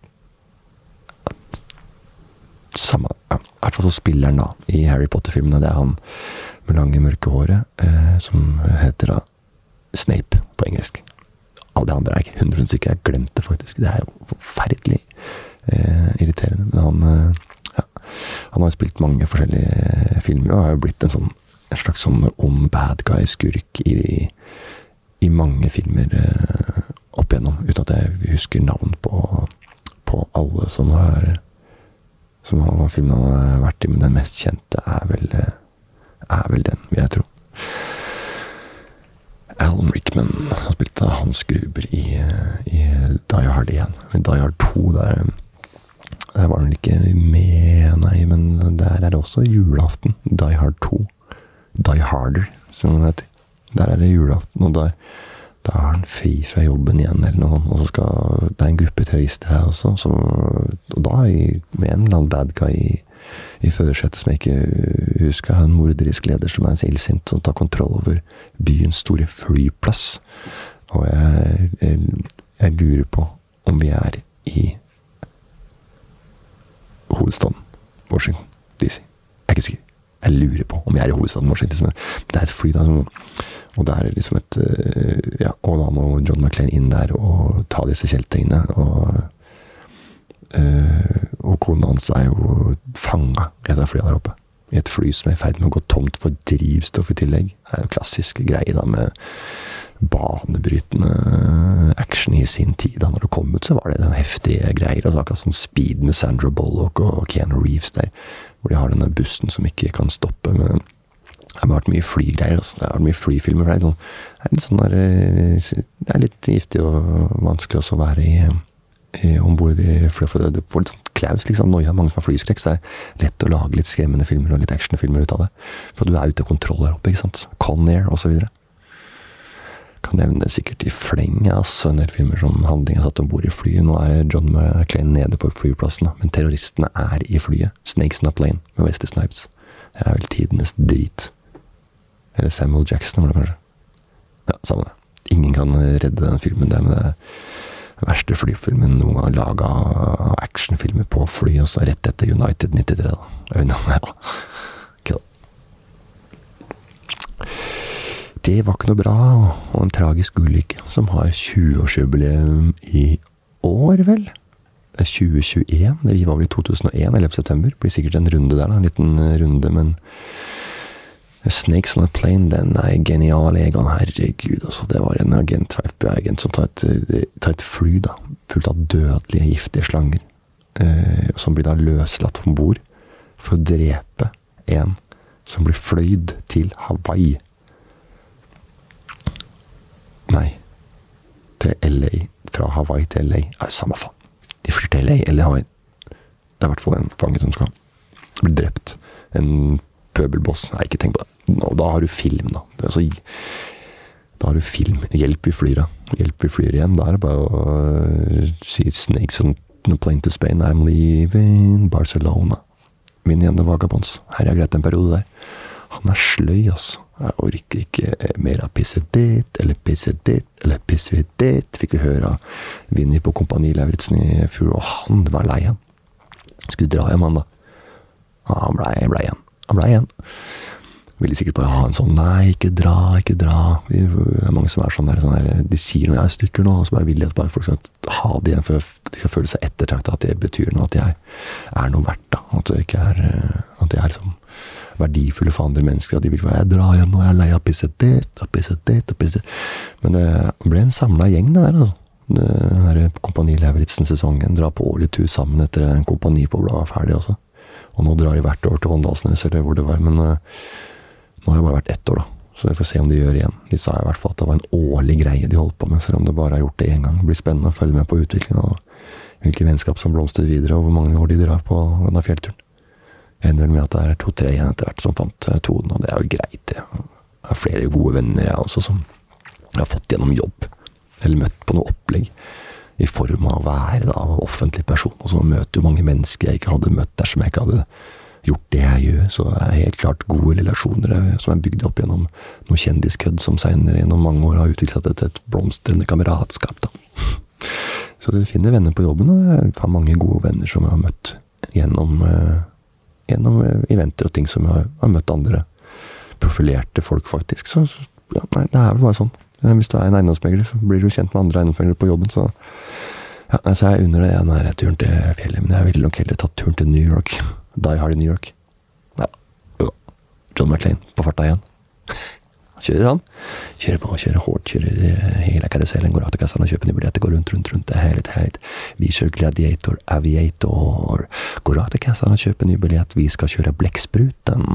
Speaker 1: Samme ja, I hvert fall så spiller han da i Harry Potter-filmene. Det er han med lange, mørke håret eh, som heter da Snape på engelsk. Alle de andre er ikke 100 sikker. Jeg glemte det faktisk. Det er jo forferdelig eh, irriterende. Men han, eh, ja, han har spilt mange forskjellige filmer og har jo blitt en, sånn, en slags sånn ond bad guy-skurk i, i, mange filmer eh, opp igjennom. Uten at jeg husker navn på, på alle som har som filmen han har vært i, men den mest kjente er vel, eh, er vel den, vil jeg tro. Alan Rickman har spilt av Hans Gruber i, i Die Hard 1. I Die Hard 2 der, der var han ikke med, nei, men der er det også julaften. Die Hard 2. Die Harder, som det heter. Der er det julaften, og da er han fri fra jobben igjen, eller noe sånt. Og Det er en gruppe terrorister her også, som, og da med en eller annen bad guy i i førersetet som jeg ikke husker, har en morderisk leder som er så illsint og tar kontroll over byens store flyplass. Og jeg, jeg, jeg lurer på om vi er i hovedstaden Washington DC. Jeg er ikke sikker. Jeg lurer på om vi er i hovedstaden Washington. Det er et fly, da, som, og det er liksom et Ja, og da må John McClain inn der og ta disse kjeltringene. og og kona hans er jo fanga i et av flyene der oppe. I et fly som er i ferd med å gå tomt for drivstoff i tillegg. Det er jo klassisk greie da med banebrytende action i sin tid. Da når det kom ut, så var det den heftige greier. Altså akkurat som Speed med Sandra Bullock og Keanu Reeves der. Hvor de har denne bussen som ikke kan stoppe. Men det har vært mye flygreier. Altså. Det har vært mye flyfilmer. Det er, sånn, det litt sånn der, eh, Det er litt giftig og vanskelig også å være i om bord i flyet. Du får litt sånn klaus, liksom. Noia, mange som har flyskrekk, så det er lett å lage litt skremmende filmer og litt actionfilmer ut av det. For du er ute av kontroll der oppe, ikke sant. Conair osv. Kan nevne sikkert i fleng, altså. En del filmer som handling er satt om bord i flyet. Nå er John McClain nede på flyplassen, men terroristene er i flyet. Snakes in a plane med Westy Snipes. Det er vel tidenes drit. Eller Samuel Jackson, var det kanskje. Ja, samme det. Ingen kan redde den filmen der, men det verste flyfilmen noen gang laga. Actionfilmer på fly, og så rett etter United 93, da. Ja. Okay, Det var ikke noe bra, og en tragisk ulykke som har 20-årsjubileum i år, vel? Det er 2021. det var vel i 2001, 11. september. Blir sikkert en runde der, da. En liten runde, men Snakes on a Plane, den er genial, Egon. Herregud, altså. Det var en agent, FBI-agent, som tar et, tar et, fly da, fullt av dødelige, giftige slanger. Eh, som blir da løslatt om bord for å drepe en som blir fløyd til Hawaii. Nei, til LA. Fra Hawaii til LA. Nei, samme faen. De flyr til LA eller Hawaii. Det er i hvert fall en fange som skal bli drept. En pøbelboss. Nei, ikke tenk på det. Og da har du film, da. Altså, da har du film. Hjelp, vi flyr, da. Hjelp, vi flyr igjen. Da er det bare å uh, si 'Snakes on the plane to Spain'. I'm leaving Barcelona. Min igjen, The Vagabonds. Her er greit en periode der. Han er sløy, altså. Jeg orker ikke mer av pisset ditt, eller pisset ditt, eller pisset ditt. Fikk vi høre av Vinni på Kompani Lauritzen i fjor, og han var lei, han. Skulle dra hjem, han da. Han blei ble igjen. Han blei igjen. Ville sikkert bare ha en sånn 'nei, ikke dra, ikke dra'. Det er mange som er sånn der, sånn der de sier noe 'jeg stikker nå', og så bare vil de at bare folk skal ha det igjen, for de skal føle seg ettertrakta, at det betyr noe, at jeg er noe verdt. da, At det ikke er at de er liksom verdifulle for andre mennesker. At de vil bare 'jeg drar hjem nå, jeg er lei av pisset ditt og pisset ditt og pisset Men det ble en samla gjeng, det der, altså. Det der Kompani Lauritzen-sesongen. Dra på årlig tur sammen etter en kompani på bladet ferdig også. Og nå drar de hvert år til Åndalsnes, eller hvor det var. Men uh, nå har det bare vært ett år, da. Så vi får se om de gjør igjen. De sa i hvert fall at det var en årlig greie de holdt på med, selv om det bare har gjort det én gang. Det blir spennende å følge med på utviklingen og hvilke vennskap som blomstrer videre, og hvor mange år de drar på denne fjellturen. Jeg ender vel med at det er to-tre igjen etter hvert som fant tonen, og det er jo greit, det. Jeg har flere gode venner, jeg også, som jeg har fått gjennom jobb, eller møtt på noe opplegg i form av å være da, offentlig person. Og så møter jo mange mennesker jeg ikke hadde møtt dersom jeg ikke hadde gjort det jeg gjør. Så det er helt klart gode relasjoner som er bygd opp gjennom noe kjendiskødd som seinere gjennom mange år har utviklet seg til et blomstrende kameratskap. da. Så du finner venner på jobben, og jeg har mange gode venner som jeg har møtt gjennom, uh, gjennom eventer og ting som jeg har møtt andre profilerte folk, faktisk. Så ja, nei, det er vel bare sånn. Hvis du er en eiendomsmegler, så blir du kjent med andre eiendomsmeglere på jobben. Så ja, altså jeg unner deg den turen til fjellet, men jeg ville nok heller tatt turen til New York. Die Hard i New York. Ja, John McLean på farta igjen. Kjører han. Kjører på, kjører hårdt, kjører eh, hele karusellen, går til kassen og kjøper nye billetter, går rundt, rundt, rundt. Det er herlig, herlig. Vi kjører Gladiator, Aviator. Går av til kassen og kjøper ny billett. Vi skal kjøre Blekkspruten.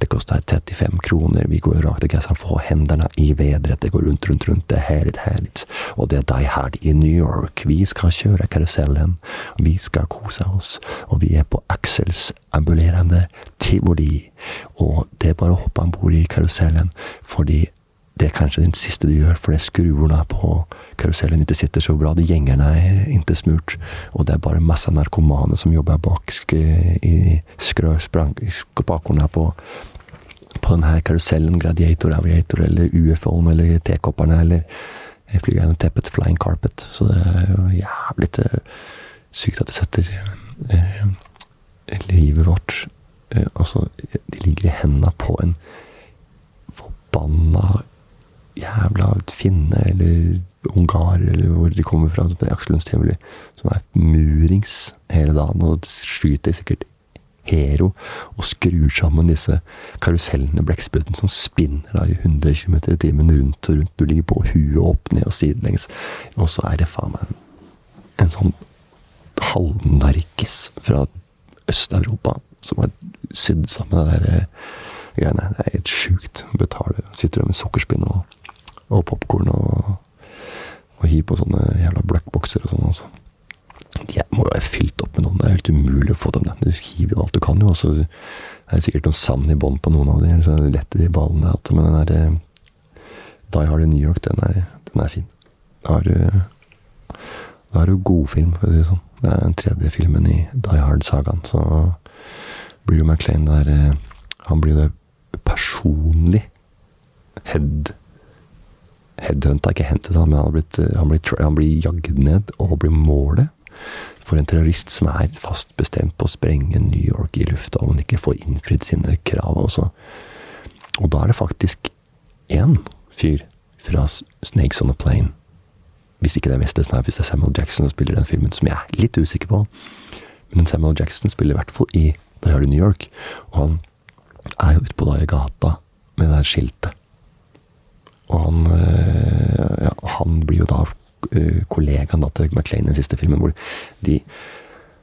Speaker 1: Det koster 35 kroner. Vi går rakt til kassen, får hendene i vedret. Det går rundt, rundt, rundt. Det er herlig, herlig. Og det er Die Hard i New York. Vi skal kjøre karusellen. Vi skal kose oss. Og vi er på Axels ambulerende tivoli. Og det er bare å hoppe om bord i karusellen, fordi det er kanskje den siste du gjør, fordi skruene på karusellen ikke sitter så bra. De gjengerne er ikke smurt, og det er bare masse narkomane som jobber bak i bakgrunnen på, på denne karusellen, Gladiator, Aviator eller UFO-en eller tekopperne eller flygende teppet, Flying Carpet. Så det er jo jævlig sykt at det setter livet vårt Altså, de ligger i hendene på en forbanna jævla finne eller ungar, eller hvor de kommer fra, som er murings hele dagen og skyter sikkert Hero og skrur sammen disse karusellene, blekkspruten, som spinner da i 100 km i timen rundt og rundt. Du ligger på huet opp, ned og sidelengs. Og så er det faen meg en, sånn halvnarkis fra Øst-Europa som har sydd sammen det der greiene. Det er helt sjukt. Betaler. Sitter der med sukkerspinn og, og popkorn og, og hiver på sånne jævla blackboxer og sånn. altså. De må jo være fylt opp med noen. Det er helt umulig å få dem. Du hiver jo alt du kan, jo. Og så er det sikkert noe sand i bånn på noen av dem. Så lette de ballene. Men den der Die Hard i New York, den er, den er fin. Da har du da er det jo godfilm, for å si det sånn. Det er den tredje filmen i Die Hard-sagaen. Så jo McLean der Han blir det personlig head headhunta, ikke hentet men han, blir, han, blir, han blir jagd ned og blir målet for en terrorist som er fast bestemt på å sprenge New York i lufta om han ikke får innfridd sine krav. Også. Og da er det faktisk én fyr fra Snakes on a Plane Hvis ikke det er Wesley hvis det er Samuel Jackson som spiller den filmen, som jeg er litt usikker på. Men Samuel Jackson spiller i hvert fall i Da gjør det New York. Og han er jo utpå da i gata med det der skiltet. Og han, øh, ja, han blir jo da øh, kollegaen da til McLean i den siste filmen, hvor de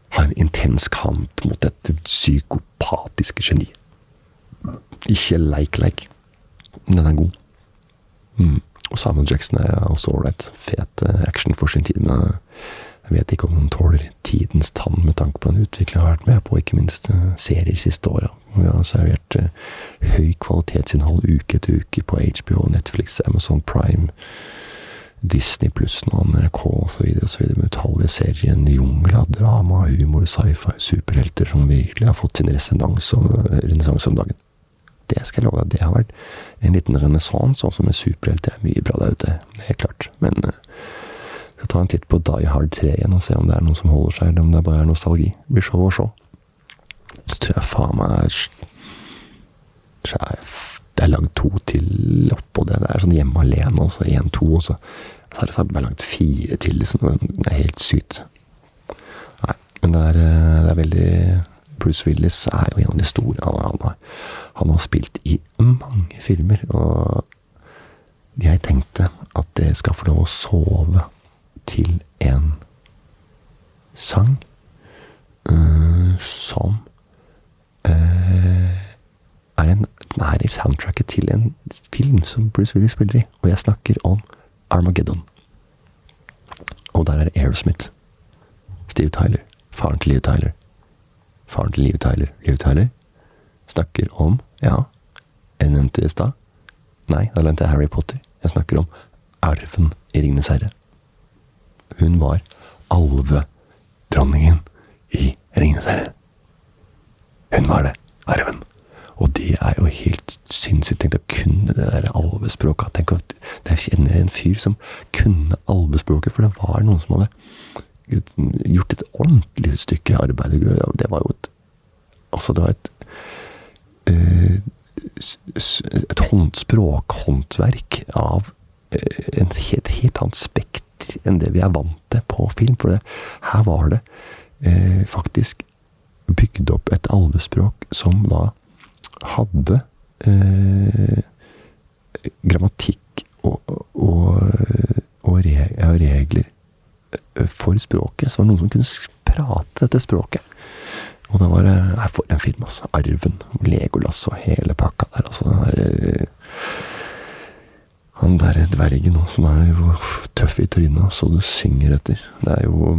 Speaker 1: har en intens kamp mot dette psykopatiske geni. Ikke leik-leik. Den er god. Mm. Og Samuel Jackson er også ålreit. Fet øh, action for sin tid. Men jeg vet ikke om han tåler tidens tann med tanke på den utviklingen har vært med på, ikke minst serier siste åra. Vi har servert uh, høy kvalitetsinnhold uke etter uke på HBO, Netflix, Amazon Prime, Disney pluss nå, NRK osv. med utallige serier. En jungel av drama, humor, sci-fi, superhelter som virkelig har fått sin renessanse om, om, dagen. Det skal jeg love deg, det har vært en liten renessanse, også med superhelter. er mye bra der ute, helt klart. Men skal ta en titt på Die Hard 3 igjen og se om det er noe som holder seg, eller om det bare er nostalgi. Det blir show og show. Så tror jeg faen meg Det er lagd to til oppå det. Det er sånn hjemme alene, og så én, to, og så, så er det faktisk bare lagd fire til, liksom. Det er helt sykt. Nei, men det er, eh, det er veldig Bruce Willis er jo en av de store. Han, han, han har spilt i mange filmer, og jeg tenkte at det skal få lov å sove til en sang uh, som uh, er, en, er i soundtracket til en film som Bruce Willis spiller i. Og jeg snakker om Armageddon. Og der er det Aerosmith. Steve Tyler. Faren til Liv Tyler. Faren til Liv Tyler. Liv Tyler snakker om Ja, jeg nevnte det i stad. Nei, da nevnte jeg Harry Potter. Jeg snakker om arven i Ringenes herre. Hun var alvedronningen i Ringenes herre. Hun var det. Arven. Og det er jo helt sinnssykt. Tenk å kunne det der alvespråket. Tenk at jeg kjenner en fyr som kunne alvespråket, for det var noen som hadde gjort et ordentlig stykke arbeid. Det var jo et Altså, det var et et et språkhåndverk av et en helt, helt annet spekter enn det vi er vant til på film. For det, her var det eh, faktisk bygd opp et alvespråk som da hadde eh, grammatikk og, og, og, regler for språket. Så var det noen som kunne prate dette språket. Og da var det For en film, altså. Arven. Legolas og hele pakka der. Altså, den der, eh, han der dvergen som er tøff i trynet, så du synger etter. Det er jo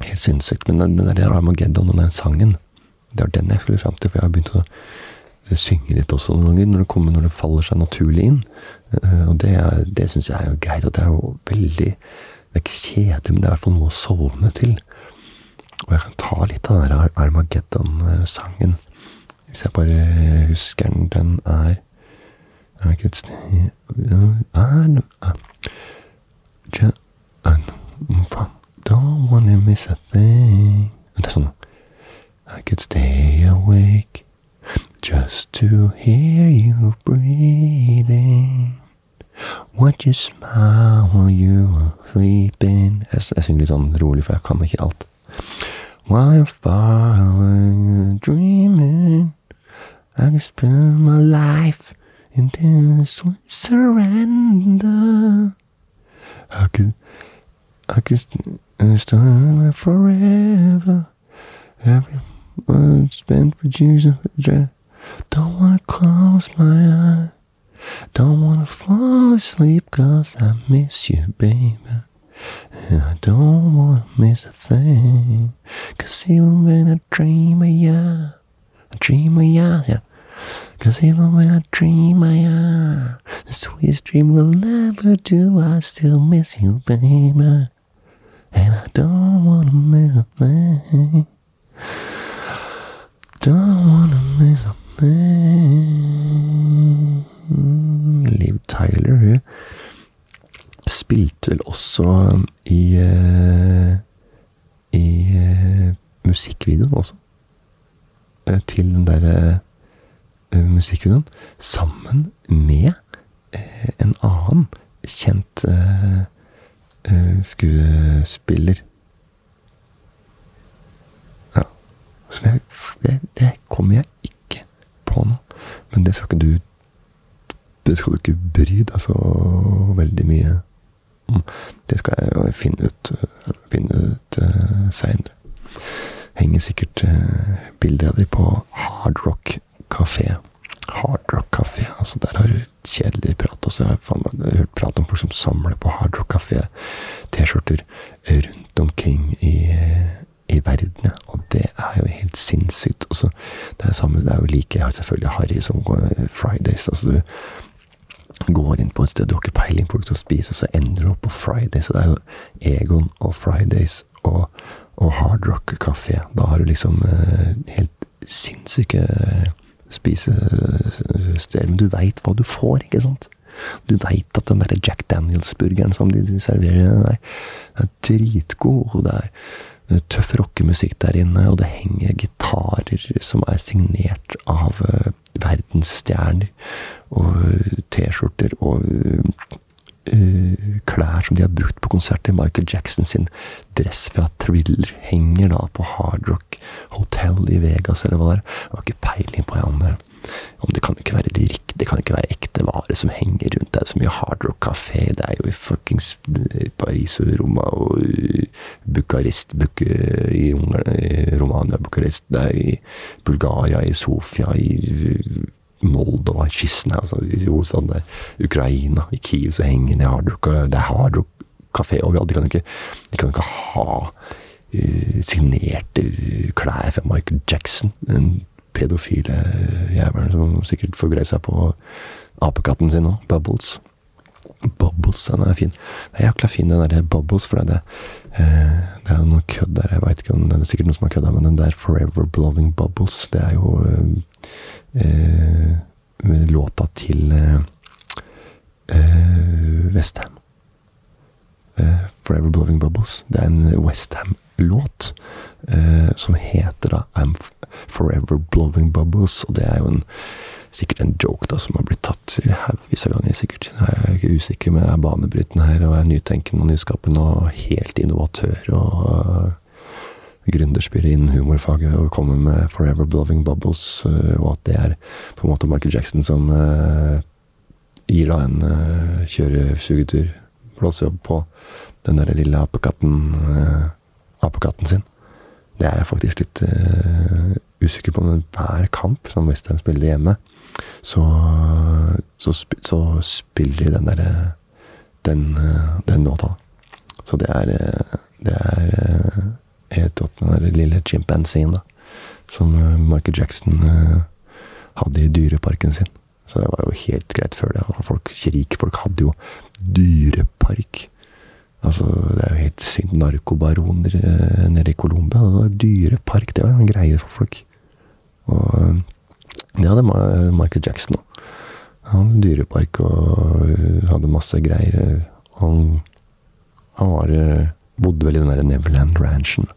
Speaker 1: helt sinnssykt. Men den, der Armageddon og den sangen, det var den jeg skulle fram til, for jeg har begynt å synge litt også noen ganger, når det kommer, når det faller seg naturlig inn. Uh, og det, det syns jeg er jo greit. Og det er jo veldig Det er ikke kjedelig, men det er i hvert fall noe å sovne til. Og jeg kan ta litt av den der Armageddon-sangen. Hvis jeg bare husker den. Den er I could stay I, I, ah, ah. ah, Don't wanna miss a thing. I could stay awake just to hear you breathing. Watch you smile while you are sleeping. Jeg, jeg synger litt sånn rolig, for jeg kan ikke alt. While far away dreaming, I can spend my life in this surrender. I could, I could stand forever. Every word spent for Jesus. Don't wanna close my eyes. Don't wanna fall asleep cause I miss you, baby. And I don't wanna miss a thing. Cause even when I dream of you, I dream of you. Cause even when I dream I am, the sweetest dream will never do. I still miss you, baby. And I don't wanna miss a thing. Don't wanna miss a thing. Liv Tyler, hun også i eh, I eh, musikkvideoen også. eh, Til den derre eh, musikkvideoen. Sammen med eh, en annen kjent eh, eh, skuespiller. Ja. Jeg det, det kommer jeg ikke på nå. Men det skal ikke du Det skal du ikke bry deg så veldig mye om. Det skal jeg finne ut, eh, finne ut uh, seinere. Henger sikkert uh, bilder av de på Hard Rock Kafé. Hard Rock Kafé, altså der har du kjedelig prat. Og så har jeg hørt prat om folk som samler på Hard Rock Kafé T-skjorter rundt omkring i, i verden. Og det er jo helt sinnssykt. Og så det er samme, det er jo like selvfølgelig Harry som Fridays. altså du går inn på et sted du har ikke peiling på hva du skal spise, så ender du opp på Fridays. Og det er jo Egon og Fridays og, og Hard Rock Kafé. Da har du liksom eh, helt sinnssyke spisesteder. Men du veit hva du får, ikke sant? Du veit at den der Jack Daniels-burgeren som de serverer, er, den er dritgod. og det er tøff rockemusikk der inne, og det henger gitarer som er signert av uh, verdensstjerner. Og T-skjorter og uh, klær som de har brukt på konserter. Michael Jackson sin dress fra Thriller henger da på Hard Rock Hotel i Vegas, eller hva det er. Jeg har ikke peiling på om det, om det kan ikke være de riktige, det kan ikke være ekte varer som henger rundt. Det er så mye Hard Rock Café, det er jo i fuckings Paris og Roma og Bucharest, Buk i, i Romania, Bucharest, det er i Bulgaria, i Sofia, i Moldova, Kisne, altså i hovedstaden der, Ukraina, i Kiev så henger det hardrock. Det er hardrock-kafé overalt. De kan ikke, de kan ikke ha uh, signerte klær fra Michael Jackson. Den pedofile jævelen som sikkert får greie seg på apekatten sin nå, Bubbles. Bubbles, den er fin. Det er jækla fin, den der Bubbles, for det, eh, det er jo noe kødd der. Jeg veit ikke om det er sikkert noen som har kødda, men den der Forever Blowing Bubbles, det er jo eh, låta til eh, Westham. Eh, Forever Blowing Bubbles. Det er en Westham-låt eh, som heter da I'm Forever Blowing Bubbles, og det er jo en sikkert en joke da, som har blitt tatt haugvis av ganger. sikkert. Jeg er ikke usikker, men jeg er banebrytende her, og er nytenkende og nyskapende og helt innovatør. og uh, Gründerspyr innen humorfaget og kommer med 'Forever Blowing Bubbles', uh, og at det er på en måte Michael Jackson som uh, gir da en uh, kjøresugetur, blåsejobb, på den der lille apekatten, apekatten sin. Det er jeg faktisk litt usikker på, men hver kamp som Westham spiller hjemme, så, så, så, spiller de den derre den, den låta. Så det er Det er rått, den der lille chimpanzeen, da. Som Michael Jackson hadde i dyreparken sin. Så det var jo helt greit før det. Folk, rike folk hadde jo dyrepark. Altså, det er jo helt sykt. Narkobaroner nede i Colombia. Dyrepark, det var en greie for folk. Og det hadde Michael Jackson òg. Han hadde dyrepark og hadde masse greier. Han, han var, bodde vel i den der Neverland Ranchen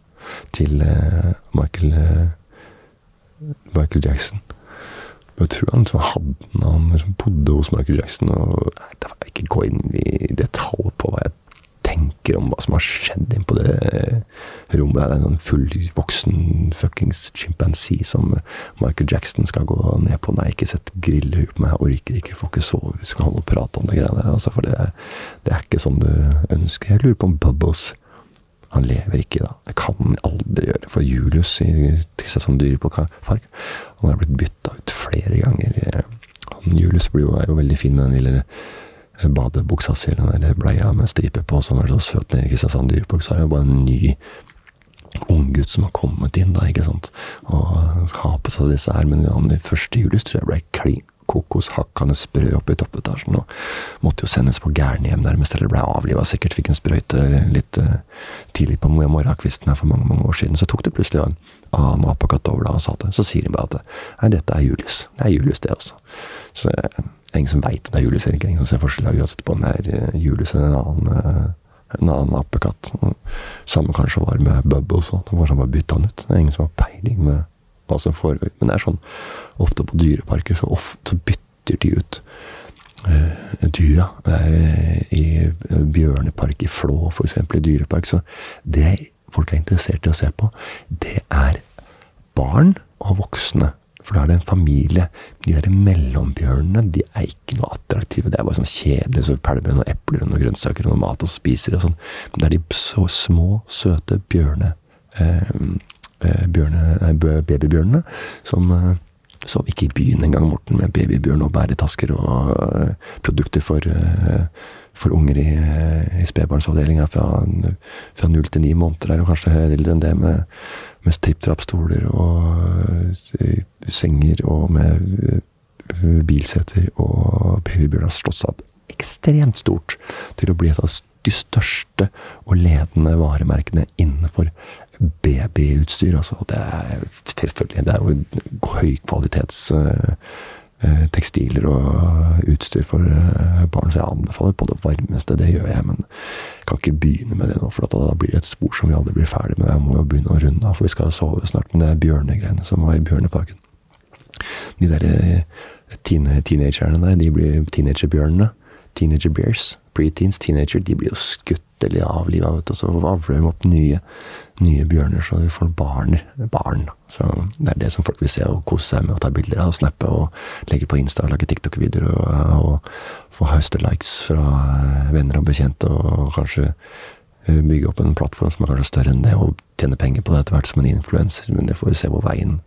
Speaker 1: til Michael Michael Jackson. Jeg tror han liksom hadde han liksom bodde hos Michael Jackson. og Jeg vil ikke gå inn i detalj på hva jeg tenker om hva som har skjedd inn på det rommet. Det er en sånn fullvoksen fuckings chimpansee som Michael Jackson skal gå ned på. Nei, ikke sett griller på meg, orker ikke, får ikke sove, vi skal holde og prate om det greiene. Altså, for det, det, er ikke sånn du ønsker. Jeg lurer på om Bubbles han lever ikke da. Det kan han aldri gjøre. For Julius i Kristiansand Dyrepark Han har blitt bytta ut flere ganger. Han, Julius blir jo, er jo veldig fin med den lille badebuksa si, den bleia med striper på, som er så søt nede i Kristiansand Dyrepark. Så er det jo bare en ny unggutt som har kommet inn, da, ikke sant. Og har på seg disse her. Men han første Julius tror jeg ble klin kokos hakkende sprø oppe i toppetasjen, og måtte jo sendes på gærnehjem nærmest, eller ble avliva sikkert, fikk en sprøyte litt uh, tidlig på morgenkvisten her for mange mange år siden. Så tok det plutselig en annen apekatt over da og sa det. Så sier de bare at nei, dette er Julius. Det er Julius, det også. Så det er ingen som veit det er Julius eller ikke. Ingen som ser forskjell uansett på om det er Julius eller en annen, uh, en annen apekatt. Samme kanskje var med Bubbles òg. Var sånn bare bytta han ut. Det er ingen som har peiling med hva som foregår. Men det er sånn ofte på dyreparker så, ofte, så bytter de ut uh, dyra. I bjørnepark i Flå, eksempel, i dyrepark. Så det folk er interessert i å se på, det er barn og voksne for da er det en familie. De der mellombjørnene de er ikke noe attraktive. Det er bare sånn kjedelig. Så pælmer noen epler og noen grønnsaker og noe mat og spiser og sånn. Men det er de så små, søte bjørne... Eh, eh babybjørnene som eh, som ikke i byen engang, Morten, med babybjørn og bæretasker og uh, produkter for, uh, for unger i, i spedbarnsavdelinga fra, fra null til ni måneder der, og kanskje eldre enn det, med med tripp-trapp-stoler og senger og med bilseter. Og Babybjørn har slått seg opp ekstremt stort til å bli et av de største og ledende varemerkene innenfor babyutstyr. Altså. Det er selvfølgelig det er jo høykvalitets uh, Eh, tekstiler og utstyr for eh, barn. Så jeg anbefaler på det varmeste. Det gjør jeg, men jeg kan ikke begynne med det nå, for da blir det et spor som vi aldri blir ferdig med. Jeg må jo begynne å runde av, for vi skal sove snart. Men det er bjørnegreiene som var i Bjørneparken. De der eh, teenagerne der, de blir teenagerbjørnene. Teenager bears. Preteens, teenager, de blir jo skutt eller avliva, vet du, og så avler de opp nye, nye bjørner, så de får barn. barn. Så Det er det som folk vil se og kose seg med, og ta bilder av, og snappe og legge på Insta og lage TikTok-videoer og, og få høste likes fra venner og bekjente, og kanskje bygge opp en plattform som er kanskje større enn det, og tjene penger på det etter hvert som en influenser. Men det får vi se hvor veien,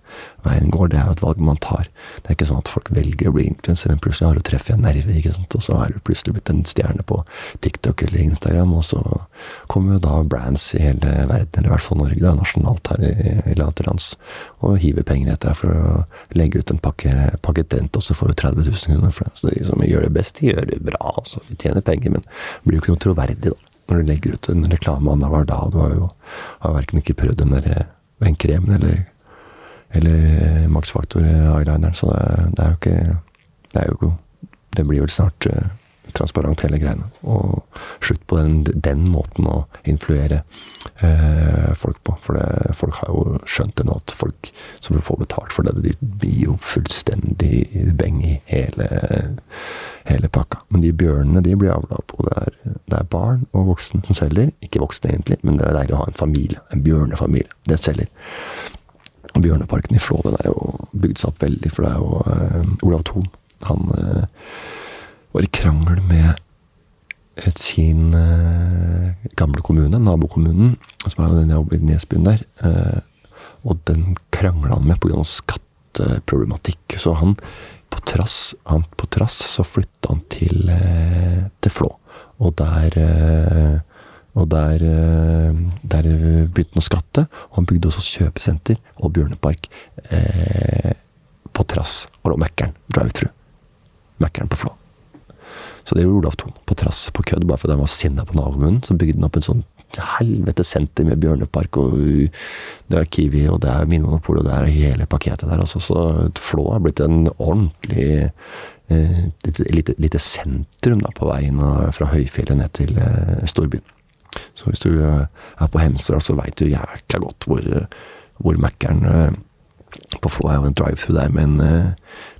Speaker 1: veien, går. Det er jo et valg man tar. Det er ikke sånn at folk velger å bli influenser, men plutselig har du treffet en nerve, ikke sant? og så er du plutselig blitt en stjerne på TikTok eller Instagram, og så kommer jo da brands i hele verden, eller i hvert fall Norge, da, nasjonalt her i, i landet til lands, og hiver penger etter deg for å legge ut en pakke, pakke og så får du 30 000 kroner for det. Så de som gjør det best, de gjør det bra, altså. De tjener penger, men blir jo ikke noe troverdig, da når du legger ut en reklame annenhver dag. Du har jo har verken ikke prøvd den der venkremen eller, eller Max Factor-eyelineren, så det, det, er jo ikke Det er jo Det blir vel snart uh, transparent, hele greiene. Og slutt på den, den måten å influere eh, folk på. For det, folk har jo skjønt det nå, at folk som vil få betalt for det, de blir jo fullstendig beng i hele hele pakka. Men de bjørnene de blir avla på. Det er, det er barn og voksne som selger. Ikke voksne egentlig, men det er deilig å ha en familie. En bjørnefamilie. Det selger. Bjørneparken i Flå den er jo bygd seg opp veldig, for det er jo eh, Olav Thon. Han uh, var i krangel med sin eh, gamle kommune, nabokommunen, som er den jeg i Nesbyen der. og den krangla han med pga. skatteproblematikk. Så han på trass, han, på trass så flytta han til, eh, til Flå. Og der eh, og der, eh, der begynte han å skatte. Og han bygde også kjøpesenter og bjørnepark eh, på trass. Og lå Mækkern drive-through. Mækkern på Flå. Så det gjorde Olav Thon på trass, på kødd, bare fordi han var sinna på nabokommunen. Så bygde han opp en sånn helvete senter med bjørnepark, og det er Kiwi, og det er Vinmonopolet, og det er hele pakketet der. Også. Så Flå har blitt en ordentlig et lite, lite, sentrum da, på veien fra høyfjellet ned til eh, storbyen. Så hvis du eh, er på Hemsedal, så veit du jækla godt hvor, hvor Mækkern eh, på Flå er jo en drive-through der med en, eh,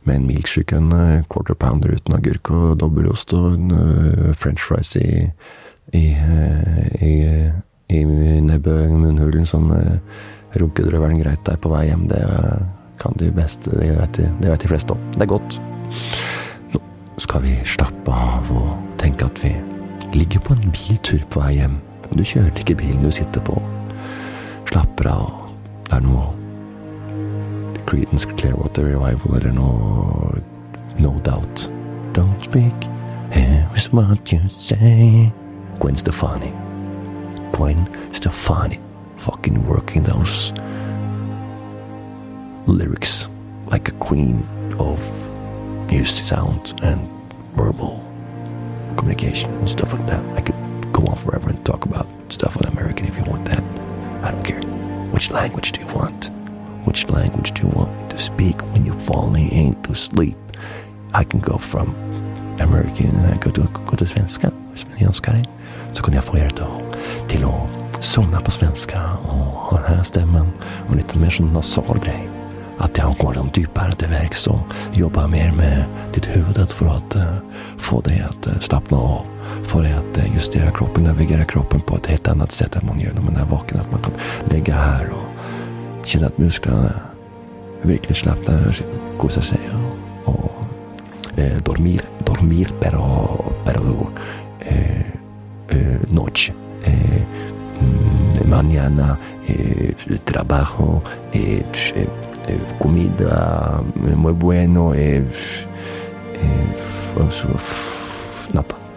Speaker 1: med en milkshake, en eh, quarter pounder uten agurk og dobbeltost og en french fries i i, eh, i, i nebbet, munnhulen, eh, runkedrøvelen greit der på vei hjem. Det kan de beste, det vet de, det vet de fleste om. Det er godt. Nå skal vi slappe av og tenke at vi ligger på en biltur på vei hjem. Du kjører ikke bilen du sitter på. Slapper av. Det er noe Creedence Clearwater Revival eller noe No Doubt. Don't speak, here is what you say. Gwen Stefani. Gwen Stefani fucking working those lyrics like a queen of music sound and verbal communication and stuff like that. I could go on forever and talk about stuff on American if you want that. I don't care. Which language do you want? Which language do you want me to speak when you're falling into sleep? I can go from American I go to, go to svenska, önskar så kunne jeg få dere til å somna på svenska og ha denne stemmen og litt mer sånn nasal grej. At jeg går litt dypere til verks og jobber mer med ditt hode for å få deg å uh, slappe av. For å justere uh, justera kroppen, navigere kroppen på et helt annet sett enn man gjør når man er våken. At man kan ligge her och känna att musklerna verkligen slappnar och gosa sig. Och, eh, dormir, dormir pero, pero eh, eh, noche. Eh, mm, mañana, eh, trabajo, eh, eh, comida muy bueno, nada.